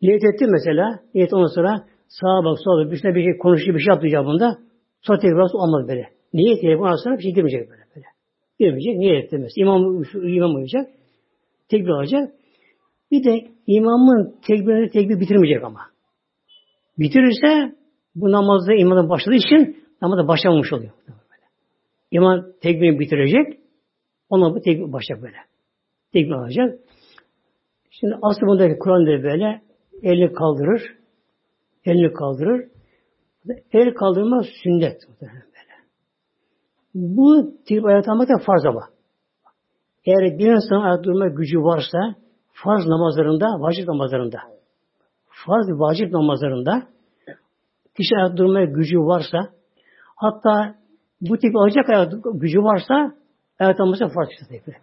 Niyet etti mesela. Niyet ondan sonra sağa bak sola bak. Üstüne bir şey konuşuyor bir şey yaptı bunda. Sonra tekbir olmaz böyle. Niyet edip ondan sonra bir şey girmeyecek böyle. böyle. Girmeyecek, niyet etmez. İmam, imam uyuyacak. Tekbir alacak. Bir de imamın tekbirini tekbir bitirmeyecek ama. Bitirirse bu namazda imamın başladığı için namazda başlamamış oluyor. İmam tekbirini bitirecek. Ona bu tekbir başlayacak böyle. Tekbir alacak. Şimdi asıl bundaki Kur'an'da böyle elini kaldırır. Elini kaldırır. El kaldırma sünnet. Böyle. Bu tip ayet almak da farz ama. Eğer bir insan ayet durma gücü varsa farz namazlarında, vacip namazlarında farz vacip namazlarında kişi ayakta durmaya gücü varsa hatta bu tip alacak gücü varsa ayakta durması farz işte böyle.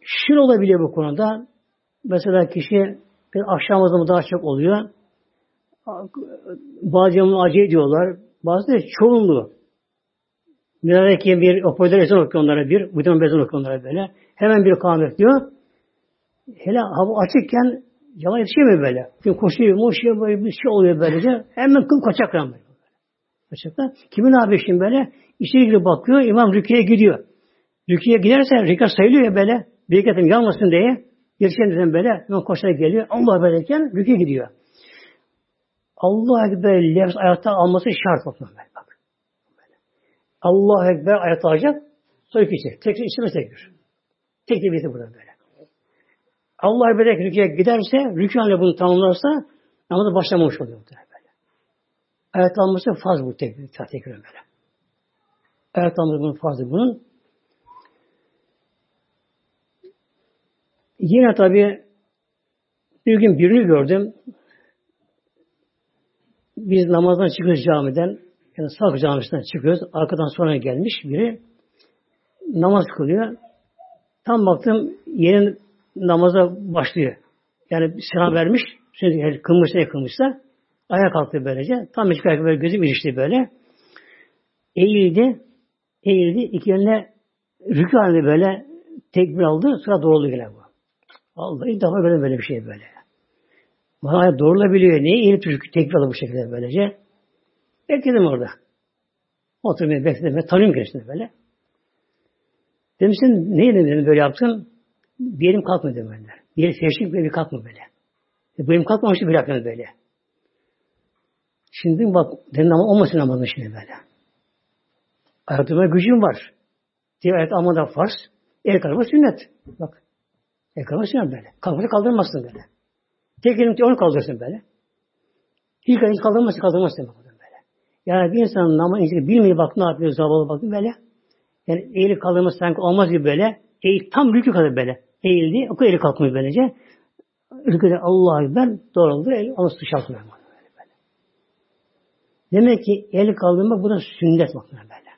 Şöyle olabiliyor bu konuda. Mesela kişi bir akşam namazı daha çok oluyor. Bazı camını acı ediyorlar. Bazı da çoğunluğu. Minareki bir hoparlör ezan okuyor onlara bir, bu ezan okuyor onlara böyle. Hemen bir kamet diyor. Hele hava açıkken yalan yetişemiyor böyle. Çünkü koşuyor, moşuyor böyle bir şey oluyor böylece. Hemen kıl kaçak böyle. Kaçaklar. Kimin abi şimdi böyle? İçeri girip bakıyor, imam rüküye gidiyor. Rüküye giderse rekat sayılıyor ya böyle. Bir rekatim yanmasın diye. Yetişen böyle, imam koşarak geliyor. Allah böyleyken rüküye gidiyor. Allah Ekber lefz ayakta alması şart bakın bak. Allah Ekber ayakta alacak. Sonra kişi. Tekrar içime tekrar. Tek de burada böyle. Allah Ekber rüküye giderse, rükû bunu tamamlarsa namazı başlamamış oluyor böyle. Ayet alması faz bu tekrar, tekrar böyle. Ayet alması bunun fazı bunun. Yine tabi bir gün birini gördüm. Biz namazdan çıkıyoruz camiden. Yani sağ camisinden çıkıyoruz. Arkadan sonra gelmiş biri. Namaz kılıyor. Tam baktım yeni namaza başlıyor. Yani selam vermiş. Şimdi kılmışsa ne kılmışsa ayağa kalktı böylece. Tam hiç ayakkabı böyle gözüm ilişti böyle. Eğildi. Eğildi. İki yönüne rükû halinde böyle tekbir aldı. Sıra doğruldu gene bu. Allah ilk defa böyle böyle bir şey böyle. Bana doğrulabiliyor. Niye eğilip tekbir aldı bu şekilde böylece? Bekledim orada. Oturmaya bekledim. Ben tanıyorum geçti böyle. Dedim sen dedim böyle yaptın? Bir yerim dedim böyle. Bir yerim teşvik bir kalkma böyle. E, bu yerim kalkmamıştı bir yapmadı böyle. Şimdi bak dedim ama olmasın namazın şimdi böyle. Ayakta gücüm var. Diğer ayet ama da farz. El kalkma sünnet. Bak. El kalkma sünnet böyle. Kalkması kaldırmazsın böyle. Tek elim onu kaldırırsın böyle. İlk ayet kaldırmazsın kaldırmazsın böyle. Yani bir insan namazı bilmiyor bak ne yapıyor zavallı bakın böyle. Yani eğilip kaldırması sanki olmaz gibi böyle. Eğil, tam rükü kadar böyle. Eğildi. O eli kalkmıyor böylece. Rüküde Allah'a Ekber doğruldu. El onu sıçratmıyor. Demek ki eli kaldırmak bu sünnet bakın böyle.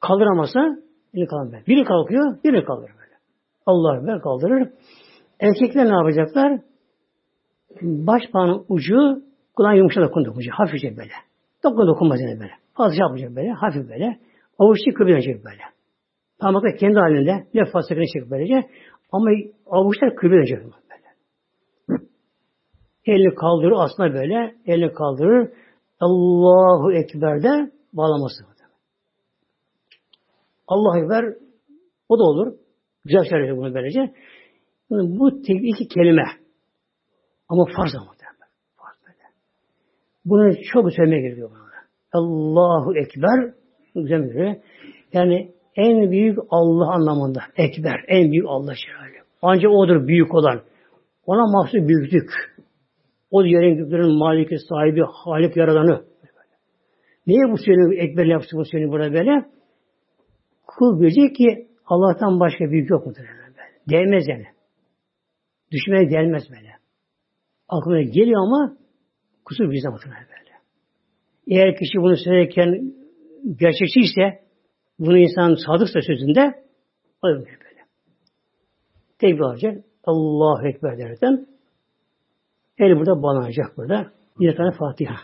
Kaldıramasa eli kaldırmıyor. Biri kalkıyor, biri kaldırır böyle. Allah Ekber kaldırır. Erkekler ne yapacaklar? Baş parmağın ucu kulağın yumuşak dokunacak. Hafifçe böyle. Dokun dokunmaz yine böyle. Fazla şey yapmayacak böyle. Hafif böyle. Avuçlu kıvıracak böyle. Parmaklar kendi halinde lef fasıkını çekip böylece. Ama avuçlar kıvıracak böyle. Elini kaldırır aslında böyle. Elini kaldırır. Allahu Ekber'de bağlaması. Allah Ekber o da olur. Güzel söylüyor bunu böylece. Bu tek iki kelime. Ama farz ama. Farz böyle. Bunu çok söylemeye gerekiyor. Allahu Ekber güzel Yani en büyük Allah anlamında. Ekber. En büyük Allah şerali. Ancak odur büyük olan. Ona mahsus büyüklük. O yerin göklerin maliki, sahibi, halik yaradanı. Niye bu söylemi ekber yapsın bu söylemi burada böyle? Kul bilecek ki Allah'tan başka büyük yok mudur? Böyle. Değmez yani. Düşmeye gelmez böyle. Aklına geliyor ama kusur bizde muhtemelen böyle. Eğer kişi bunu söylerken gerçekçi ise bunu insan sadıksa sözünde da böyle. Tekbir alacak. Allahu Ekber derken el burada bağlanacak burada. Bir tane Fatiha.